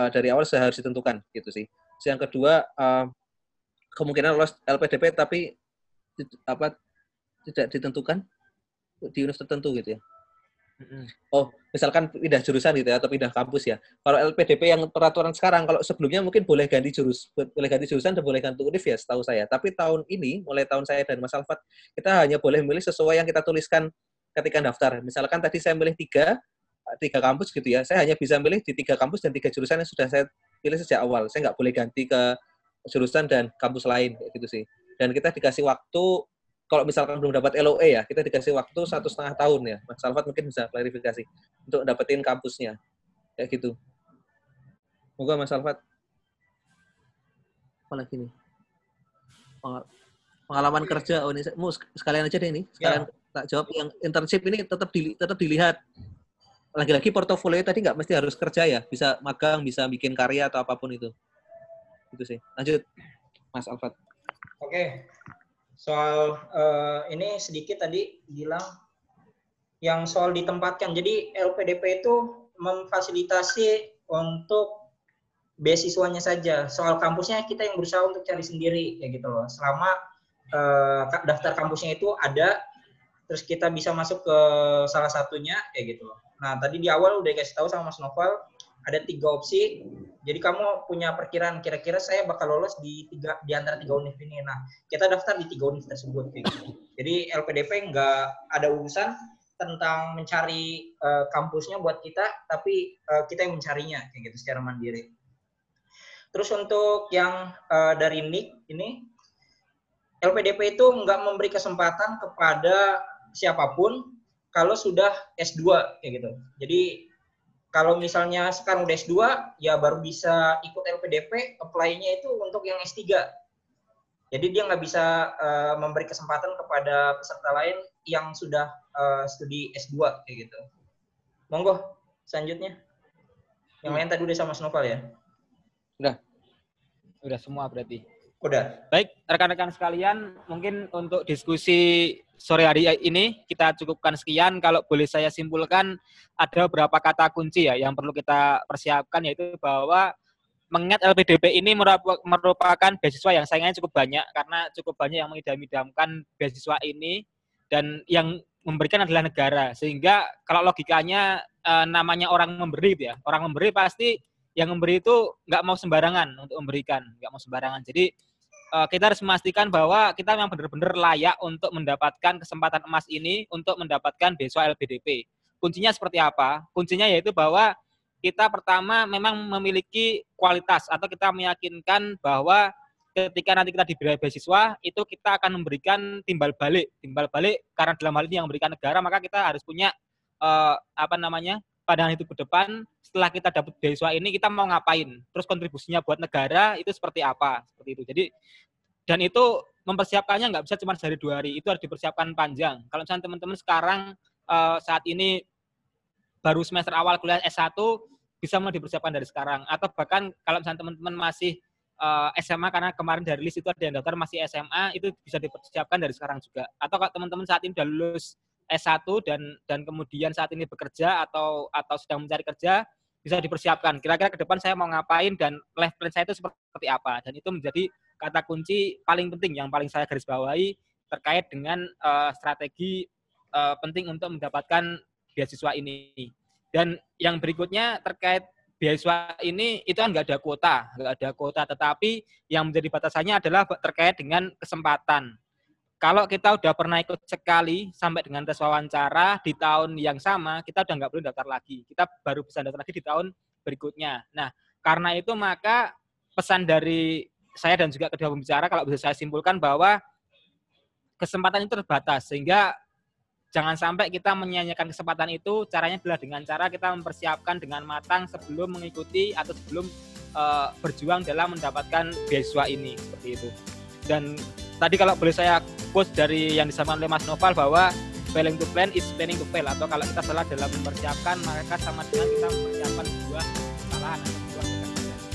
uh, dari awal sudah harus ditentukan gitu sih. Terus yang kedua uh, kemungkinan lolos LPDP tapi apa tidak ditentukan di universitas tertentu gitu ya. Oh, misalkan pindah jurusan gitu ya, atau pindah kampus ya. Kalau LPDP yang peraturan sekarang, kalau sebelumnya mungkin boleh ganti jurus, boleh ganti jurusan dan boleh ganti univ ya, setahu saya. Tapi tahun ini, mulai tahun saya dan Mas Alfat, kita hanya boleh memilih sesuai yang kita tuliskan ketika daftar. Misalkan tadi saya milih tiga, tiga kampus gitu ya, saya hanya bisa milih di tiga kampus dan tiga jurusan yang sudah saya pilih sejak awal. Saya nggak boleh ganti ke jurusan dan kampus lain, gitu sih. Dan kita dikasih waktu kalau misalkan belum dapat LOE ya, kita dikasih waktu satu setengah tahun ya. Mas Alfat mungkin bisa klarifikasi untuk dapetin kampusnya. Kayak gitu. Moga Mas Alfat. Apa lagi nih? Pengalaman kerja, oh ini mau sekalian aja deh ini. Sekalian ya. tak jawab yang internship ini tetap di, tetap dilihat. Lagi-lagi portofolio tadi nggak mesti harus kerja ya, bisa magang, bisa bikin karya atau apa pun itu. Itu sih. Lanjut, Mas Alfat.
Oke, soal uh, ini sedikit tadi bilang yang soal ditempatkan. Jadi LPDP itu memfasilitasi untuk beasiswanya saja. Soal kampusnya kita yang berusaha untuk cari sendiri ya gitu loh. Selama uh, daftar kampusnya itu ada terus kita bisa masuk ke salah satunya kayak gitu loh. Nah, tadi di awal udah kasih tahu sama Mas Noval ada tiga opsi. Jadi kamu punya perkiraan kira-kira saya bakal lolos di tiga di antara tiga univ ini. Nah, kita daftar di tiga univ tersebut. Gitu. Jadi LPDP nggak ada urusan tentang mencari uh, kampusnya buat kita, tapi uh, kita yang mencarinya kayak gitu secara mandiri. Terus untuk yang uh, dari Nick ini, LPDP itu nggak memberi kesempatan kepada siapa pun kalau sudah S2 kayak gitu. Jadi kalau misalnya sekarang udah S2 ya baru bisa ikut LPDP, apply-nya itu untuk yang S3. Jadi dia nggak bisa uh, memberi kesempatan kepada peserta lain yang sudah uh, studi S2 kayak gitu. Monggo, selanjutnya. Yang lain tadi udah sama Snowfall ya?
Udah. Udah semua berarti.
Udah.
Baik, rekan-rekan sekalian, mungkin untuk diskusi sore hari ini kita cukupkan sekian. Kalau boleh saya simpulkan, ada beberapa kata kunci ya yang perlu kita persiapkan yaitu bahwa mengingat LPDP ini merupakan beasiswa yang sayangnya cukup banyak karena cukup banyak yang mengidam-idamkan beasiswa ini dan yang memberikan adalah negara sehingga kalau logikanya eh, namanya orang memberi ya orang memberi pasti yang memberi itu nggak mau sembarangan untuk memberikan nggak mau sembarangan jadi uh, kita harus memastikan bahwa kita memang benar-benar layak untuk mendapatkan kesempatan emas ini untuk mendapatkan beasiswa LPDP. Kuncinya seperti apa? Kuncinya yaitu bahwa kita pertama memang memiliki kualitas atau kita meyakinkan bahwa ketika nanti kita diberi beasiswa itu kita akan memberikan timbal balik timbal balik karena dalam hal ini yang memberikan negara maka kita harus punya uh, apa namanya pandangan itu ke depan setelah kita dapat beasiswa ini kita mau ngapain? Terus kontribusinya buat negara itu seperti apa? Seperti itu. Jadi dan itu mempersiapkannya nggak bisa cuma sehari dua hari itu harus dipersiapkan panjang. Kalau misalnya teman-teman sekarang uh, saat ini baru semester awal kuliah S1 bisa mulai dipersiapkan dari sekarang. Atau bahkan kalau misalnya teman-teman masih eh, SMA karena kemarin dari list itu ada yang daftar masih SMA itu bisa dipersiapkan dari sekarang juga. Atau kalau teman-teman saat ini sudah lulus S1 dan dan kemudian saat ini bekerja atau atau sedang mencari kerja bisa dipersiapkan. Kira-kira ke depan saya mau ngapain dan life plan saya itu seperti apa. Dan itu menjadi kata kunci paling penting yang paling saya garis bawahi terkait dengan uh, strategi uh, penting untuk mendapatkan beasiswa ini. Dan yang berikutnya terkait beasiswa ini itu kan nggak ada kuota, nggak ada kuota, tetapi yang menjadi batasannya adalah terkait dengan kesempatan kalau kita udah pernah ikut sekali sampai dengan tes wawancara di tahun yang sama, kita udah nggak perlu daftar lagi. Kita baru bisa daftar lagi di tahun berikutnya. Nah, karena itu maka pesan dari saya dan juga kedua pembicara kalau bisa saya simpulkan bahwa kesempatan itu terbatas sehingga jangan sampai kita menyanyikan kesempatan itu caranya adalah dengan cara kita mempersiapkan dengan matang sebelum mengikuti atau sebelum uh, berjuang dalam mendapatkan beasiswa ini seperti itu dan tadi kalau boleh saya quote dari yang disampaikan oleh Mas Noval bahwa failing to plan is planning to fail atau kalau kita salah dalam mempersiapkan maka sama dengan kita mempersiapkan sebuah kesalahan atau sebuah kegagalan.